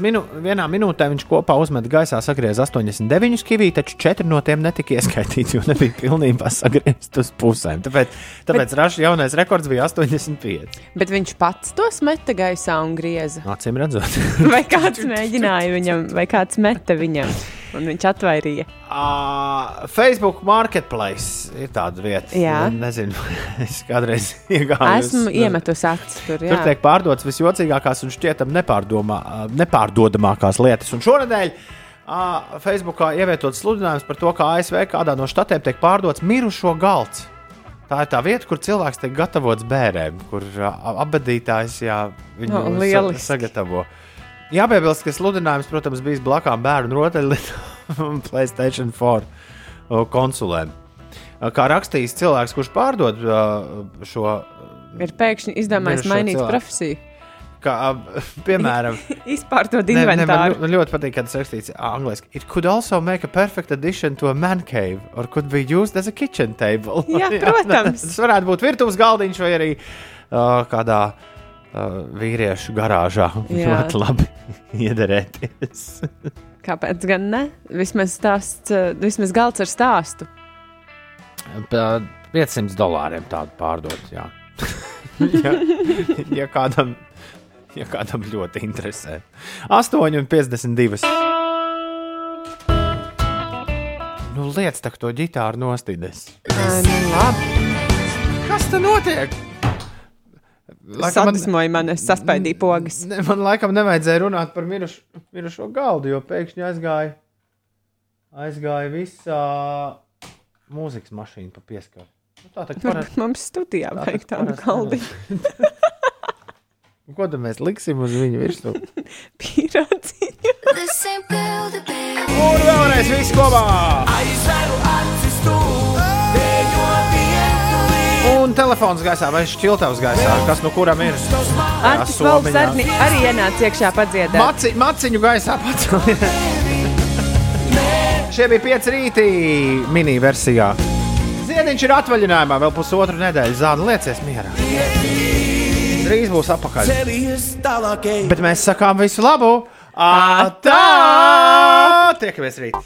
minu, vienā minūtē viņš kopā uzmet gaisā sagriez 89 kivī, taču 4 no tiem netika ieskaitīti, jo nebija pilnībā sagriezti uz pusēm. Tāpēc, tāpēc Raša jaunais rekords bija 85. Bet viņš pats to smeta gaisā un grieza. Acīm redzot, Vai kāds mēģināja viņam, vai kāds meta viņam, un viņš atvairīja. uh, Facebook Marketplace ir tāda vieta. Jā. Ne- Nezinu, [LAUGHS] es kādreiz [LAUGHS] iegāju. Esmu iemetusi acis tur. Tur Jā. tiek pārdotas visjocīgākās un šķietam nepārdodamākās lietas. Un šonadēļ uh, Facebookā ievietots sludinājums par to, ka ASV kādā no štatiem tiek pārdots mirušo galds. Tā ir tā vieta, kur cilvēks tiek gatavots bērniem, kur uh, abadītājs jā, viņu O, sa lieliski. Jāpiebilst, ka sludinājums, protams, bija blakām bērnu rotaļlietu un [LAUGHS] Playstation 4 uh, konsulēm. Uh, Kā rakstījis cilvēks, kurš pārdod uh, šo Ir pēkšņi izdomājis mainīt cilvēku. profesiju. Kā, [LAUGHS] piemēram, [LAUGHS] Izpārtot ne, ne, man, inventāru. man ļoti patīk, kad tas rakstīts angļuiski. It could also make a perfect addition to a man cave, or could be used as a kitchen table. Jā, protams. tas varētu būt virtuves galdiņš vai arī uh, kādā uh, vīriešu garāžā. [LAUGHS] Ļoti labi [LAUGHS] iederēties. Kāpēc gan ne? Vismaz, stāsts, uh, vismaz galds ar stāstu. Pa 500 dolāriem tādu pārdot. Jā. [LAUGHS] ja, ja, kādam, ja kādam ļoti interesē. 8,52. Nu, lietas tā, to ģitāru nostīdēs. Ai, nu. Kas tur notiek? Sadusmoja man, es saspaidīju pogas. ne, man laikam nevajadzēja runāt par mirušu, mirušo galdu, jo pēkšņi aizgāja, aizgāja visā mūzikas mašīna pa pieskaru. Nu, tā kā Varbūt mums studijā Tā vajag tādu galdiņu. [LAUGHS] Ko tad mēs liksim uz viņu virsmu? [LAUGHS] Pīrādziņu. Un vēlreiz viss kopā! Aizveru acis tu. Un telefons gaisā vai šķiltavs gaisā, kas no kuram ir? Artis. Valds Arni arī ienāca iekšā padziedāt. Maci, maciņu gaisā pats. [LAUGHS] Šie bija pieci rīti mini versijā. Ziediņš ir atvaļinājumā vēl pusotru nedēļu. Zāle liecies mierā. Drīz būs apakaļ. Bet mēs sakām visu labu! Atā! Tiekamies rīt!